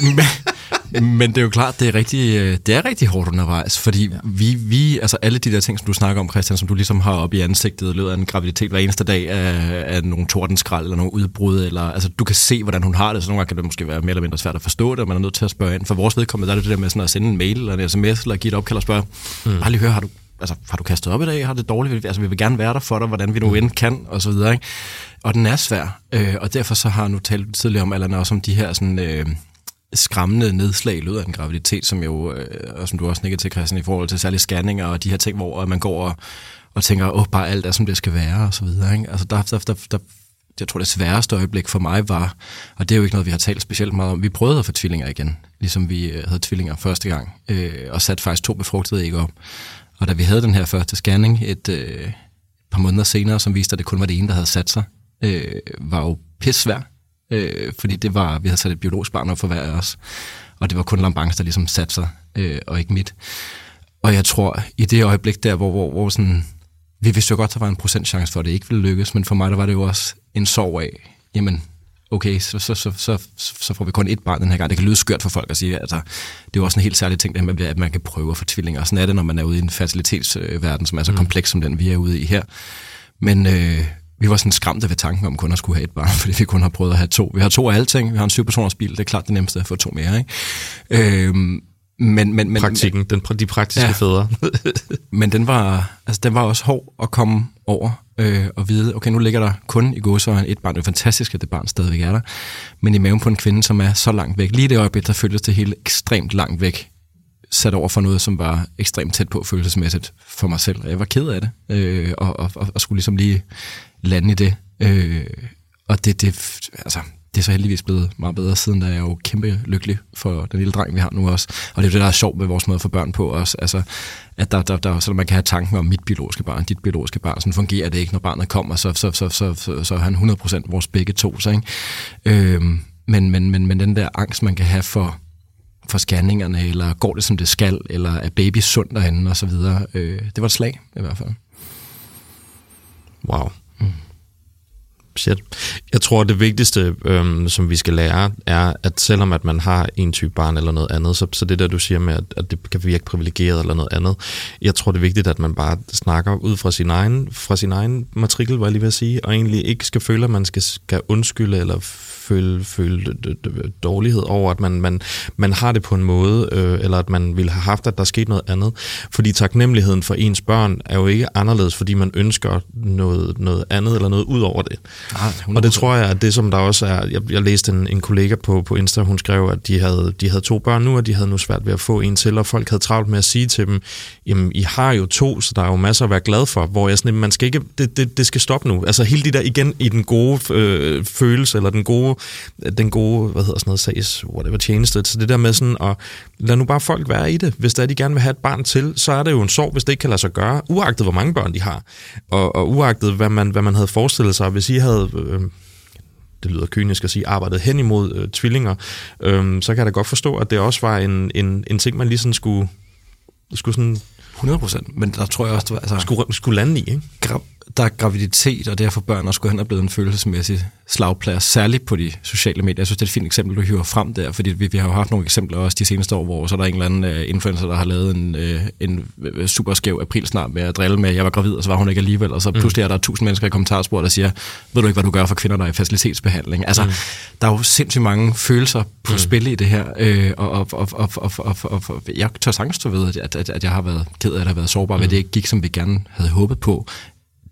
C: men, men det er jo klart, det er rigtig, øh, det er rigtig hårdt undervejs, fordi ja. vi, vi, altså alle de der ting, som du snakker om, Christian, som du ligesom har op i ansigtet i løbet af en graviditet hver eneste dag, af, af nogle tordenskrald eller nogle udbrud, eller altså du kan se, hvordan hun har det, så nogle gange kan det måske være mere eller mindre svært at forstå det, og man er nødt til at spørge ind. For vores vedkommende, der er det det der med sådan at sende en mail eller en sms, eller give et opkald og spørge, mm. bare lige høre, har du, altså, har du kastet op i dag? Har det dårligt? Altså, vi vil gerne være der for dig, hvordan vi nu end kan, og så videre. Ikke? Og den er svær, øh, og derfor så har jeg nu talt tidligere om, eller også om de her sådan, øh, skræmmende nedslag i løbet af en graviditet, som jo, øh, og som du også nikker til, Christian, i forhold til særlige scanninger og de her ting, hvor øh, man går og, og tænker, åh, bare alt er, som det skal være, og så videre. Ikke? Altså, der, der, der, der, jeg tror, det sværeste øjeblik for mig var, og det er jo ikke noget, vi har talt specielt meget om, vi prøvede at få tvillinger igen, ligesom vi øh, havde tvillinger første gang, øh, og satte faktisk to befrugtede æg op. Og da vi havde den her første scanning et øh, par måneder senere, som viste, at det kun var det ene, der havde sat sig, øh, var jo pissvær, øh, fordi det var, vi havde sat et biologisk barn op for hver af os, og det var kun Lambangs, der ligesom satte sig, øh, og ikke mit. Og jeg tror, i det øjeblik der, hvor, hvor, hvor sådan, vi vidste jo godt, der var en procentchance for, at det ikke ville lykkes, men for mig der var det jo også en sorg af, jamen, okay, så, så, så, så, så får vi kun et barn den her gang. Det kan lyde skørt for folk at sige, altså, det er jo også en helt særlig ting, det med, at man kan prøve at få tvillinger. Sådan er det, når man er ude i en facilitetsverden, som er så mm. kompleks som den, vi er ude i her. Men, øh, vi var sådan skræmte ved tanken om kun at skulle have et barn, fordi vi kun har prøvet at have to. Vi har to af alting, vi har en syv-personers bil, det er klart det nemmeste at få to mere. Ikke? Øhm, men, men, men,
A: Praktikken, den, de praktiske ja, fædre.
C: men den var, altså, den var også hård at komme over øh, og vide, okay, nu ligger der kun i godsøjen et barn. Det er fantastisk, at det barn stadigvæk er der. Men i maven på en kvinde, som er så langt væk. Lige det øjeblik, der føltes det hele ekstremt langt væk sat over for noget, som var ekstremt tæt på følelsesmæssigt for mig selv. Og jeg var ked af det, øh, og, og, og, og skulle ligesom lige lande i det. Øh, og det, det, altså, det er så heldigvis blevet meget bedre siden, da jeg er jo kæmpe lykkelig for den lille dreng, vi har nu også. Og det er jo det, der er sjovt med vores måde for børn på også. Altså, at der, der, der, så man kan have tanken om mit biologiske barn, dit biologiske barn. Sådan fungerer det ikke, når barnet kommer, så, så, så, så, så, så er han 100% vores begge to. Så, ikke? Øhm, men, men, men, men den der angst, man kan have for, for scanningerne, eller går det, som det skal, eller er baby sund derinde, og så videre. Øh, det var et slag, i hvert fald.
A: Wow. Mm. Shit. Jeg tror, det vigtigste, øhm, som vi skal lære, er, at selvom at man har en type barn eller noget andet, så, så det der, du siger med, at, at det kan virke privilegeret eller noget andet, jeg tror, det er vigtigt, at man bare snakker ud fra sin egen, fra sin egen matrikel, var jeg lige ved at sige, og egentlig ikke skal føle, at man skal, skal undskylde eller føle, føle dårlighed over, at man, man, man har det på en måde, øh, eller at man ville have haft, at der skete noget andet. Fordi taknemmeligheden for ens børn er jo ikke anderledes, fordi man ønsker noget, noget andet eller noget ud over det. Ah, og det tror jeg, at det som der også er, jeg, jeg læste en, en kollega på, på Insta, hun skrev, at de havde, de havde to børn nu, og de havde nu svært ved at få en til, og folk havde travlt med at sige til dem, jamen, I har jo to, så der er jo masser at være glad for, hvor jeg sådan, man skal ikke, det, det, det skal stoppe nu. Altså hele de der igen i den gode øh, følelse, eller den gode den gode, hvad hedder sådan noget, sags, whatever, tjeneste. Så det der med sådan at lad nu bare folk være i det. Hvis der de gerne vil have et barn til, så er det jo en sorg, hvis det ikke kan lade sig gøre, uagtet hvor mange børn de har. Og, og uagtet hvad man, hvad man havde forestillet sig, hvis I havde... Øh, det lyder kynisk at sige, arbejdet hen imod øh, tvillinger, øh, så kan jeg da godt forstå, at det også var en, en, en ting, man lige sådan skulle, skulle sådan
C: 100 procent, men der tror jeg også,
A: at altså, skulle, skulle lande i, ikke?
C: der er graviditet, og derfor børn også gå hen og blevet en følelsesmæssig slagplads, særligt på de sociale medier. Jeg synes, det er et fint eksempel, du hiver frem der, fordi vi, vi har jo haft nogle eksempler også de seneste år, hvor så er der en eller anden uh, influencer, der har lavet en, uh, en super skæv april snart med at drille med, at jeg var gravid, og så var hun ikke alligevel, og så mm. pludselig er der tusind mennesker i kommentarspor, der siger, ved du ikke, hvad du gør for kvinder, der er i facilitetsbehandling? Altså, mm. der er jo sindssygt mange følelser på mm. spil i det her, øh, og, og, og, og, og, og, og, og jeg tør sagtens stå ved, at, at, at jeg har været ked af at have været sårbar, mm. ved det ikke gik, som vi gerne havde håbet på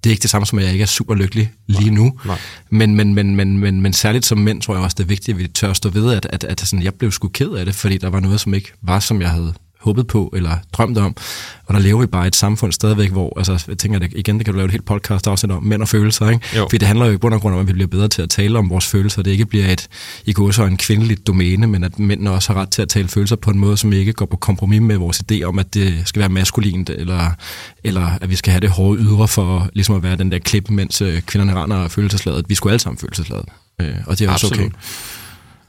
C: det er ikke det samme som, at jeg ikke er super lykkelig lige nu. Nej. Men, men, men, men, men, men særligt som mænd tror jeg også, det er vigtigt, at vi tør stå ved, at, at, at sådan, jeg blev sgu ked af det, fordi der var noget, som ikke var, som jeg havde håbet på eller drømt om. Og der lever vi bare i et samfund stadigvæk, hvor, altså jeg tænker, det, igen, det kan du lave et helt podcast også om mænd og følelser, ikke? Jo. Fordi det handler jo i bund og grund om, at vi bliver bedre til at tale om vores følelser. Det ikke bliver et, i går så en kvindeligt domæne, men at mændene også har ret til at tale følelser på en måde, som ikke går på kompromis med vores idé om, at det skal være maskulint, eller, eller at vi skal have det hårde ydre for ligesom at være den der klip, mens øh, kvinderne render følelsesladet. Vi skulle alle sammen følelsesladet. Øh, og det er også okay.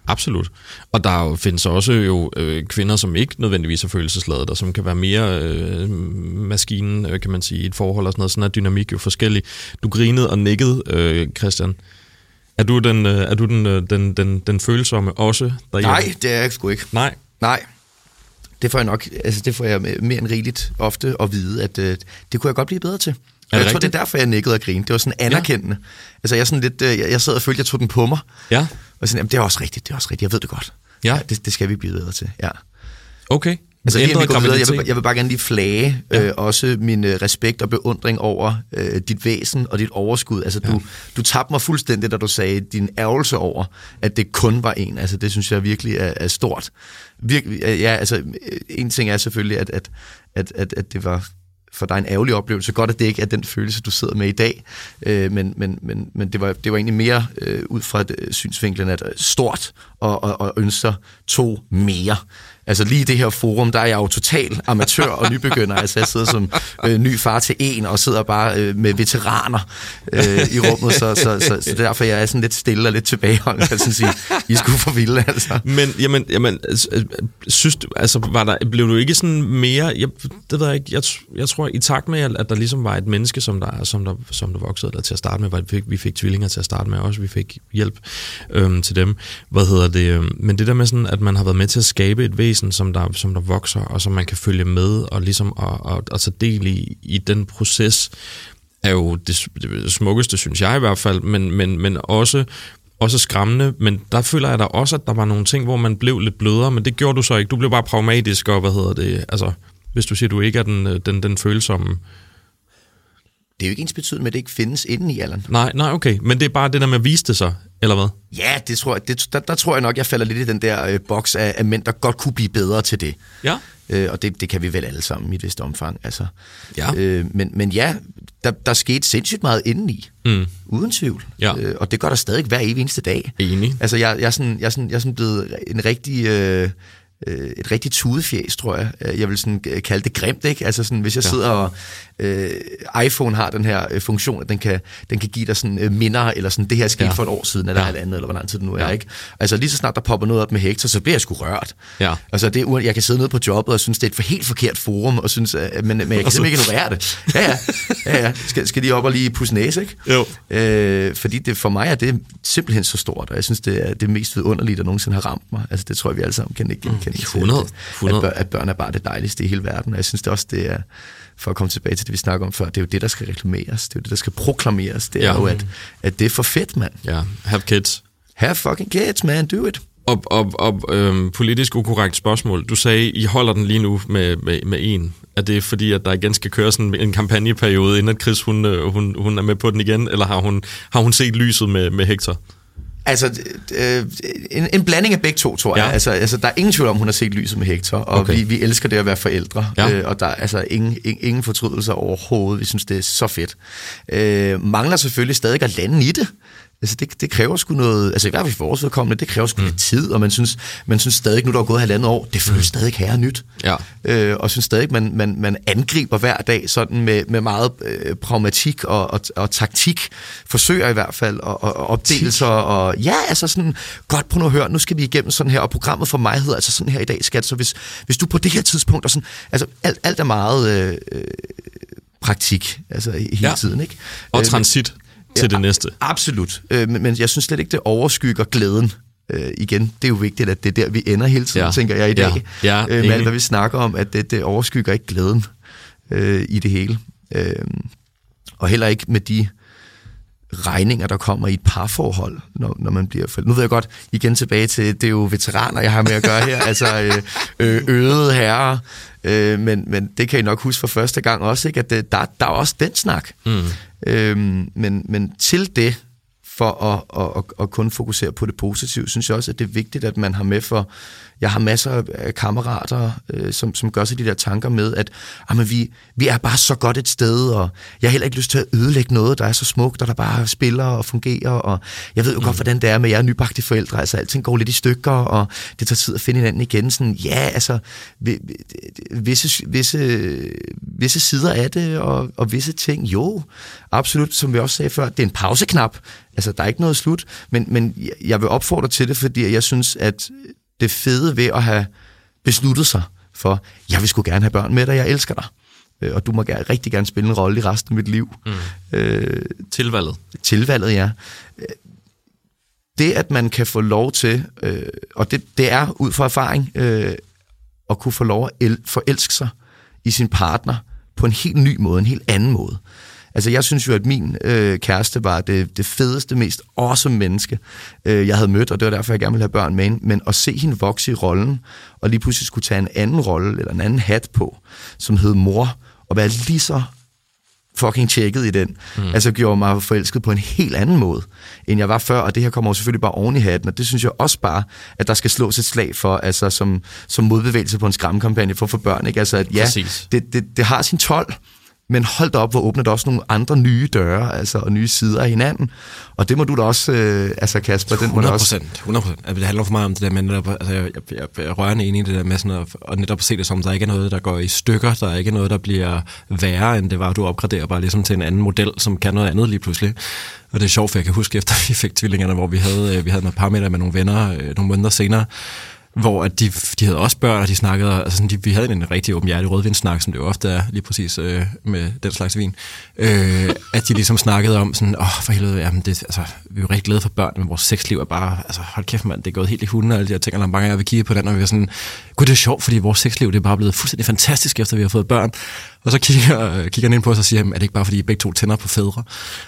A: Absolut. Og der findes også jo øh, kvinder, som ikke nødvendigvis er følelsesladet, og som kan være mere øh, maskinen, øh, kan man sige, i et forhold og sådan noget. Sådan er dynamik jo forskellig. Du grinede og nikkede, øh, Christian. Er du den, øh, er du den, øh, den, den, den følsomme også
B: derhjemme? Nej, det er jeg sgu ikke.
A: Nej?
B: Nej. Det får jeg nok, altså det får jeg mere end rigeligt ofte at vide, at øh, det kunne jeg godt blive bedre til. Jeg rigtigt? tror, det er derfor, jeg nikkede og grinede. Det var sådan anerkendende. Ja. Altså, jeg, sådan lidt, øh, jeg, jeg sad og følte, jeg tog den på mig.
A: Ja.
B: Og sådan, jamen, det er også rigtigt, det er også rigtigt, jeg ved det godt. Ja. ja det, det skal vi blive bedre til, ja.
A: Okay.
B: Altså, lige, vi går videre, jeg, vil, jeg vil bare gerne lige flage ja. øh, også min øh, respekt og beundring over øh, dit væsen og dit overskud. Altså, ja. du, du tabte mig fuldstændig, da du sagde din ærgelse over, at det kun var en. Altså, det synes jeg virkelig er, er stort. Virkelig, ja, altså, en ting er selvfølgelig, at, at, at, at, at det var for dig en ærgerlig oplevelse. Godt, at det ikke er den følelse, du sidder med i dag, øh, men, men, men, men det, var, det var egentlig mere øh, ud fra øh, synsvinklen, at øh, stort og, og, og ønsker to mere. Altså lige i det her forum, der er jeg jo total amatør og nybegynder. Altså jeg sidder som øh, ny far til en og sidder bare øh, med veteraner øh, i rummet, så, så, så, så derfor jeg er sådan lidt stille og lidt tilbageholdt. jeg sige, I skulle for vilde, altså.
A: Men jamen, jamen øh, synes du, altså var der, blev du ikke sådan mere, jeg, det ved jeg ikke, jeg, jeg tror i takt med, at der ligesom var et menneske, som der, som der, som der voksede der til at starte med, var, vi, fik, vi fik tvillinger til at starte med også, vi fik hjælp øhm, til dem. Hvad hedder det? Øhm, men det der med sådan, at man har været med til at skabe et væsen, væsen, som der, som der vokser, og som man kan følge med, og ligesom at, at, at tage del i, i den proces, er jo det, det smukkeste, synes jeg i hvert fald, men, men, men også også skræmmende, men der føler jeg da også, at der var nogle ting, hvor man blev lidt blødere, men det gjorde du så ikke. Du blev bare pragmatisk, og hvad hedder det, altså, hvis du siger, at du ikke er den, øh, den, den følsomme
B: det er jo ikke ens betydning med, at det ikke findes inden i alderen.
A: Nej, nej, okay. Men det er bare det der med at vise det sig. Eller hvad?
B: Ja, det tror jeg, det, der, der tror jeg nok, jeg falder lidt i den der øh, boks af, af mænd, der godt kunne blive bedre til det.
A: Ja.
B: Øh, og det, det kan vi vel alle sammen i et vist omfang. Altså.
A: Ja.
B: Øh, men, men ja, der, der skete sindssygt meget indeni.
A: Mm.
B: Uden tvivl.
A: Ja.
B: Øh, og det gør der stadig hver evig eneste dag.
A: Enig.
B: Altså, jeg, jeg, er sådan, jeg, er sådan, jeg er sådan blevet en rigtig... Øh, øh, et rigtig tudefjæs, tror jeg. Øh, Jeg vil sådan øh, kalde det grimt, ikke? Altså sådan, hvis jeg
A: Ja.
B: sidder og... Øh, iPhone har den her øh, funktion, at den kan, den kan give dig sådan øh, minder, eller sådan, det her skete
A: Ja.
B: for et år siden, eller
A: Ja.
B: ja. halvandet, eller hvor lang tid det nu er,
A: Ja.
B: ikke? Altså lige så snart der popper noget op med Hector, så bliver jeg sgu rørt.
A: Ja.
B: Altså det, jeg kan sidde nede på jobbet og synes, det er et for helt forkert forum, og synes, at, men, men jeg kan simpelthen ikke ignorere det. Ja, ja. ja, ja. Skal, skal de op og lige pusse næse, ikke?
A: Jo.
B: Øh, fordi det, for mig er det simpelthen så stort, og jeg synes, det er det mest vidunderlige, der nogensinde har ramt mig. Altså det tror jeg, vi alle sammen kan ikke genkende. Til,
A: 100,
B: At,
A: 100.
B: At, at børn er bare det dejligste i hele verden, og jeg synes det også, det er, for at komme tilbage til det, vi snakker om før, det er jo det, der skal reklameres, det er jo det, der skal proklameres, det er
A: Ja.
B: jo, at, at det er for fedt, mand.
A: Ja, have kids.
B: Have fucking kids, man, do it.
A: Og, og, og øhm, politisk ukorrekt spørgsmål. Du sagde, I holder den lige nu med, med, med en. Er det fordi, at der igen skal køre sådan en kampagneperiode, inden at Chris hun, øh, hun, hun er med på den igen? Eller har hun, har hun set lyset med, med Hector?
B: Altså, øh, en, en blanding af begge to, tror jeg.
A: Ja.
B: Altså, altså, der er ingen tvivl om, hun har set lyset med Hector, og
A: Okay.
B: vi, vi elsker det at være forældre.
A: Ja.
B: Øh, og der er altså ingen, ingen, ingen fortrydelser overhovedet. Vi synes, det er så fedt. Øh, mangler selvfølgelig stadig at lande i det. Altså, det, det kræver sgu noget, altså i hvert fald for vores vedkommende, det kræver sgu mm. lidt tid, og man synes, man synes stadig, nu der er gået halvandet år, det føles mm. stadig her nyt.
A: Ja.
B: Øh, og synes stadig, man, man, man angriber hver dag sådan med, med meget øh, pragmatik og, og, og taktik. Forsøger i hvert fald, og, og, og opdelelser, og ja, altså sådan, godt på nu at høre, nu skal vi igennem sådan her, og programmet for mig hedder altså sådan her i dag, skat, så hvis, hvis du på det her tidspunkt, og sådan, altså alt, alt er meget øh, øh, praktik, altså hele
A: Ja.
B: ja. tiden, ikke?
A: Og
B: Øh,
A: transit til det næste.
B: Absolut, øh, men, men jeg synes slet ikke, det overskygger glæden. Øh, igen, det er jo vigtigt, at det er der, vi ender hele tiden,
A: Ja.
B: tænker jeg i dag.
A: Ja. Ja,
B: øh, med alt, hvad vi snakker om, at det, det overskygger ikke glæden øh, i det hele. Øh, og heller ikke med de regninger, der kommer i et parforhold, når, når man bliver forældre. Nu ved jeg godt, igen tilbage til, det er jo veteraner, jeg har med at gøre her, altså øh, øh, øvede herrer, øh, men, men det kan I nok huske for første gang også, ikke? at det, der, der er også den snak. Mm. Øh, men, men til det, for at, at, at, at kun fokusere på det positive, synes jeg også, at det er vigtigt, at man har med for... Jeg har masser af kammerater, øh, som, som gør sig de der tanker med, at jamen, vi, vi er bare så godt et sted, og jeg har heller ikke lyst til at ødelægge noget, der er så smukt, og der bare spiller og fungerer, og jeg ved jo mm. godt, hvordan det er med jer nybagte forældre, altså alting går lidt i stykker, og det tager tid at finde hinanden igen. Sådan, ja, altså, vi- vi- visse, visse, visse sider af det, og, og visse ting, jo, absolut, som vi også sagde før, det er en pauseknap, altså der er ikke noget slut, men, men jeg- vil opfordre til det, fordi jeg synes, at det fede ved at have besluttet sig for, jeg vil sgu gerne have børn med dig, jeg elsker dig, Øh, og du må gerne, rigtig gerne spille en rolle i resten af mit liv. Mm. Øh,
A: Tilvalget.
B: tilvalget, ja. Øh, Det, at man kan få lov til, øh, og det, det er ud fra erfaring, øh, at kunne få lov at el- forelske sig i sin partner på en helt ny måde, en helt anden måde. Altså, jeg synes jo, at min øh, kæreste var det, det fedeste, mest awesome menneske, øh, jeg havde mødt, og det var derfor, jeg gerne ville have børn med hende. Men at se hende vokse i rollen, og lige pludselig skulle tage en anden rolle, eller en anden hat på, som hed mor, og være lige så fucking tjekket i den. Mm. Altså gjorde mig forelsket på en helt anden måde, end jeg var før, og det her kommer jo selvfølgelig bare oven i hatten, og det synes jeg også bare, at der skal slås et slag for, altså som, som modbevægelse på en skræmmekampagne for for børn, ikke? Altså at ja,
A: Præcis.
B: det, det, det har sin 12, men hold da op, hvor åbner der også nogle andre nye døre, altså og nye sider af hinanden. Og det må du da også, øh, altså Kasper, den må du
C: 100
B: også...
C: 100 procent. Altså, det handler for mig om det der med netop, altså, jeg, jeg, jeg, jeg er rørende enig i det der med sådan at, og netop at se det som, der ikke er noget, der går i stykker, der er ikke noget, der bliver værre, end det var, du opgraderer bare ligesom til en anden model, som kan noget andet lige pludselig. Og det er sjovt, for jeg kan huske, efter vi fik tvillingerne, hvor vi havde, øh, vi havde noget par med nogle venner øh, nogle måneder senere, hvor at de, de havde også børn, og de snakkede, altså sådan, de, vi havde en rigtig åbenhjertig rødvinssnak, som det jo ofte er lige præcis øh, med den slags vin, øh, at de ligesom snakkede om sådan, åh, oh, for helvede, jamen det, altså, vi er jo rigtig glade for børn, men vores sexliv er bare, altså hold kæft mand, det er gået helt i hunden, og alle de her ting, og der er mange af jer, vi kigger på den, og vi er sådan, gud, det er sjovt, fordi vores sexliv, det er bare blevet fuldstændig fantastisk, efter vi har fået børn. Og så kigger, øh, kigger han ind på os og siger, "Jamen, er det ikke bare, fordi I begge to tænder på fædre?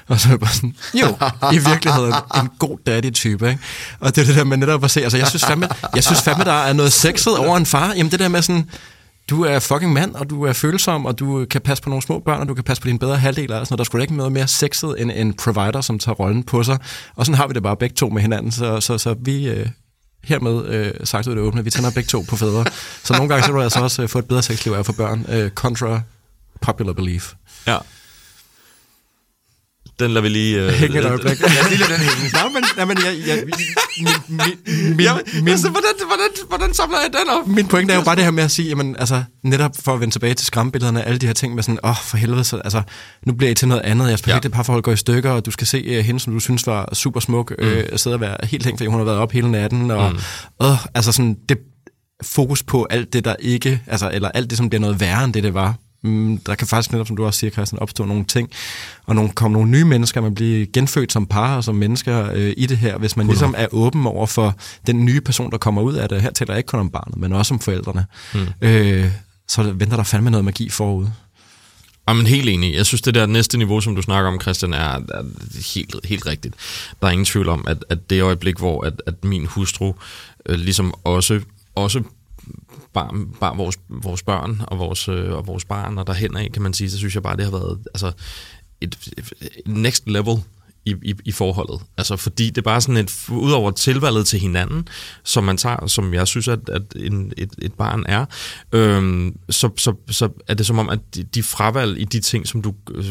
C: Og så er jeg bare sådan, jo, i virkeligheden en god daddy-type, ikke? Og det er det der med netop at se, altså jeg synes fandme, jeg synes fandme der er noget sexet over en far. Jamen det der med sådan, du er fucking mand, og du er følsom, og du kan passe på nogle små børn, og du kan passe på dine bedre halvdel, noget. Der skulle ikke noget mere sexet end en provider, som tager rollen på sig. Og sådan har vi det bare begge to med hinanden, så, så, så vi... Øh, hermed øh, sagt ud det åbne, vi tænder begge to på fædre. Så nogle gange så vil du altså også øh, få et bedre sexliv af for børn. Øh, contra popular belief.
A: Ja. Den lader vi lige... Uh,
C: Hænge et øjeblik.
B: Jeg lige lader den hænge.
C: Nej, men, nej, men jeg, jeg, min, min, min,
A: Jamen,
C: min,
A: altså, hvordan, hvordan, hvordan samler jeg den op?
C: min pointe er jo bare det her med at sige, jamen, altså, netop for at vende tilbage til skræmbillederne, alle de her ting med sådan, åh, oh, for helvede, så, altså, nu bliver I til noget andet, jeres perfekte
A: Ja.
C: parforhold går i stykker, og du skal se uh, hende, som du synes var super smuk, mm. øh, sidde og være helt hængt, fordi hun har været op hele natten, og, mm. øh, altså sådan, det fokus på alt det, der ikke, altså, eller alt det, som bliver noget værre end det, det var. Mm, der kan faktisk netop, som du også siger, Christian, opstå nogle ting, og nogle, komme nogle nye mennesker, man bliver genfødt som par og som mennesker øh, i det her, hvis man ligesom er åben over for den nye person, der kommer ud af det. Her taler jeg ikke kun om barnet, men også om forældrene. Mm. Øh, så venter der fandme noget magi forud.
A: Jamen helt enig. Jeg synes, det der næste niveau, som du snakker om, Christian, er, er helt, helt rigtigt. Der er ingen tvivl om, at, at det øjeblik, hvor at, at min hustru øh, ligesom også, også bar, bar vores, vores børn og vores, øh, og vores barn, og derhen af, kan man sige, så synes jeg bare, det har været altså, et, et next level i, i, i forholdet. Altså fordi det er bare sådan et, udover tilvalget til hinanden, som man tager, som jeg synes, at, at en, et, et barn er, øhm, så, så, så er det som om, at de, de fravalg i de ting, som du øh,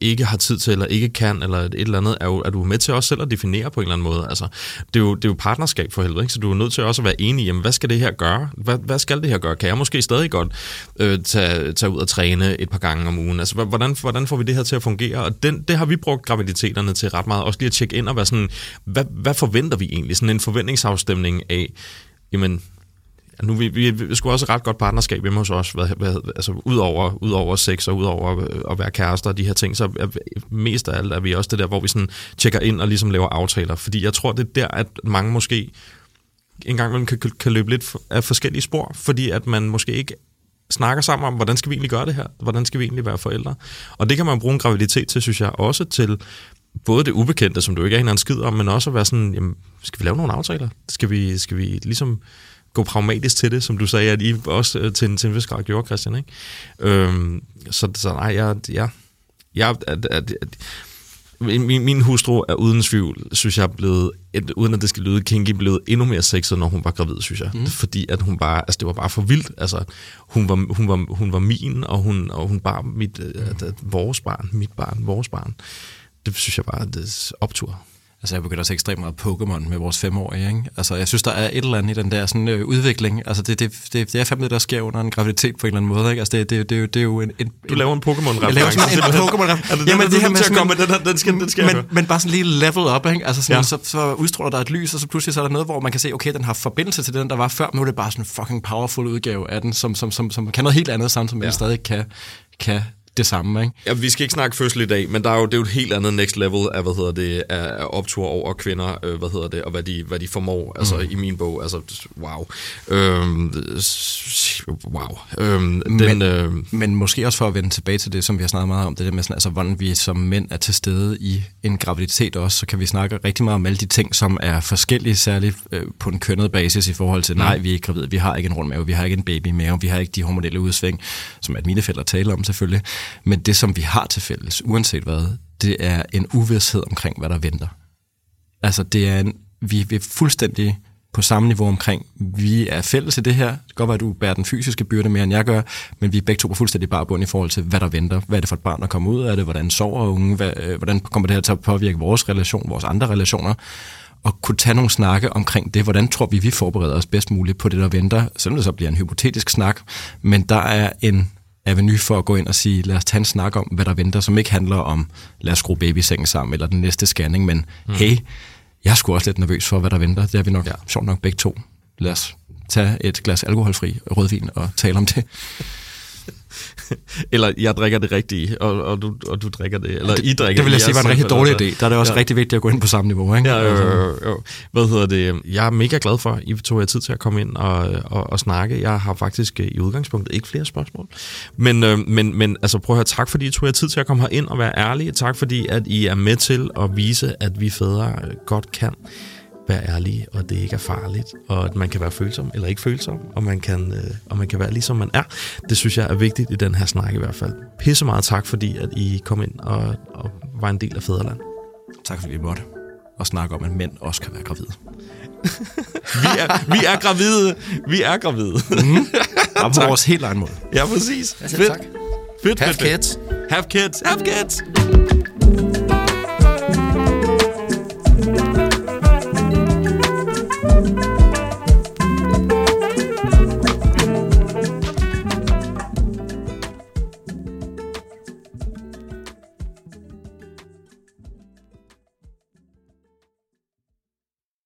A: ikke har tid til, eller ikke kan, eller et, et eller andet, er, jo, er du med til også selv at definere på en eller anden måde. Altså, det, er jo, det er jo partnerskab for helvede, ikke? så du er nødt til også at være enig i, jamen, hvad skal det her gøre? Hvad, hvad skal det her gøre? Kan jeg måske stadig godt øh, tage, tage ud og træne et par gange om ugen? Altså, hvordan, hvordan får vi det her til at fungere? Og den, det har vi brugt atleterne til ret meget. Også lige at tjekke ind og være sådan, hvad, hvad forventer vi egentlig? Sådan en forventningsafstemning af, jamen, nu vi, vi, vi skulle også ret godt partnerskab hjemme hos os, hvad, hvad, altså udover, udover sex og udover øh, at være kærester og de her ting, så er, mest af alt er vi også det der, hvor vi sådan tjekker ind og ligesom laver aftaler, fordi jeg tror, det er der, at mange måske en gang imellem kan, kan løbe lidt af forskellige spor, fordi at man måske ikke snakker sammen om, hvordan skal vi egentlig gøre det her? Hvordan skal vi egentlig være forældre? Og det kan man bruge en graviditet til, synes jeg, også til både det ubekendte, som du ikke aner en skid om, men også at være sådan, jamen, skal vi lave nogle aftaler? Skal vi, skal vi ligesom gå pragmatisk til det, som du sagde, at I også øh, til en, til en vis grad gjorde, Christian, ikke? Øhm, så, så nej, jeg, jeg, jeg, at, at, at, min, min hustru er uden tvivl, synes jeg, blevet, et, uden at det skal lyde kinky, blevet endnu mere sexet, når hun var gravid, synes jeg. Mm. Fordi at hun bare, altså det var bare for vildt. Altså, hun var, hun var, hun var min, og hun, og hun bar mit, mm. at, vores barn, mit barn, vores barn. Det synes jeg bare, det er optur.
C: Altså, jeg begynder at se ekstremt meget Pokémon med vores femårige, ikke? Altså, jeg synes, der er et eller andet i den der sådan, øh, udvikling. Altså, det, det, det, det er fandme det, der sker under en graviditet på en eller anden måde, ikke? Altså, det, det, det, er jo- det er jo en... en
A: Du laver en Pokémon-reference.
C: Jeg laver sådan en. Pokémon-reference. Jamen,
A: Jamen,
C: det her med sådan
A: komme den her, den skal, den skal
C: men, men bare sådan lige level up, ikke? Altså sådan,
A: Ja.
C: så, så udstråler der et lys, og så pludselig så er der noget, hvor man kan se, okay, den har forbindelse til den, der var før, men nu er det bare sådan en fucking powerful udgave af den, som, som, som, som kan noget helt andet, samtidig med,
A: Ja.
C: den stadig kan, kan det samme, ikke?
A: Ja, vi skal ikke snakke fødsel i dag, men der er jo, det er jo et helt andet next level af, hvad hedder det, af optur over kvinder, øh, hvad hedder det, og hvad de, hvad de formår, altså i min bog, altså wow. Øhm, wow. Øhm, den,
C: Men-
A: øh,
C: Men måske også for at vende tilbage til det, som vi har snakket meget om, det der med, sådan, altså, hvordan vi som mænd er til stede i en graviditet også, så kan vi snakke rigtig meget om alle de ting, som er forskellige, særligt øh, på en kønnet basis i forhold til, nej, vi er ikke gravide, vi har ikke en rund mave, vi har ikke en baby i maven, vi har ikke de hormonelle udsving, som at mine fælder taler om selvfølgelig. Men det, som vi har til fælles, uanset hvad, det er en uvidshed omkring, hvad der venter. Altså, det er en, vi, vi er fuldstændig på samme niveau omkring, vi er fælles i det her. Det kan godt være, at du bærer den fysiske byrde mere, end jeg gør, men vi er begge to på fuldstændig bare bund i forhold til, hvad der venter. Hvad er det for et barn, der kommer ud af det? Hvordan sover unge? Hvad, øh, hvordan kommer det her til at påvirke vores relation, vores andre relationer? Og kunne tage nogle snakke omkring det. Hvordan tror vi, vi forbereder os bedst muligt på det, der venter? Selvom det så bliver en hypotetisk snak. Men der er en avenue for at gå ind og sige, lad os tage en snak om, hvad der venter, som ikke handler om, lad os skrue babysengen sammen, eller den næste scanning, men mm. hey, jeg er sgu også lidt nervøs for, hvad der venter. Det er vi nok, ja. sjovt nok begge to. Lad os tage et glas alkoholfri rødvin og tale om det.
A: eller jeg drikker det rigtige, og, og, du, og du drikker det, eller I drikker
C: Det vil jeg sige var en rigtig dårlig
A: tilfælde,
C: idé. Der er det også Ja. rigtig vigtigt at gå ind på samme niveau. Ikke?
A: Ja,
C: Altså,
A: jo, jo, jo. Hvad hedder det? Jeg er mega glad for, at I tog jer tid til at komme ind og, og, og snakke. Jeg har faktisk øh, i udgangspunktet ikke flere spørgsmål. Men, øh, men, men altså, prøv at høre, tak fordi I tog jer tid til at komme her ind og være ærlige. Tak fordi, at I er med til at vise, at vi fædre øh, godt kan være ærlige, og det ikke er farligt, og at man kan være følsom eller ikke følsom, og man kan, øh, og man kan være ligesom man er. Det synes jeg er vigtigt i den her snak i hvert fald. Pisse meget tak, fordi at I kom ind og, og var en del af Fæderland.
C: Tak fordi vi måtte. Og snakke om, at mænd også kan være gravide.
A: Vi er, vi er gravide. Vi er gravide.
C: Mm. Og på vores helt egen måde.
A: ja, præcis.
B: Ja, selv tak.
A: Fedt,
B: Have
A: fedt, fedt.
B: kids.
A: Have kids. Have kids.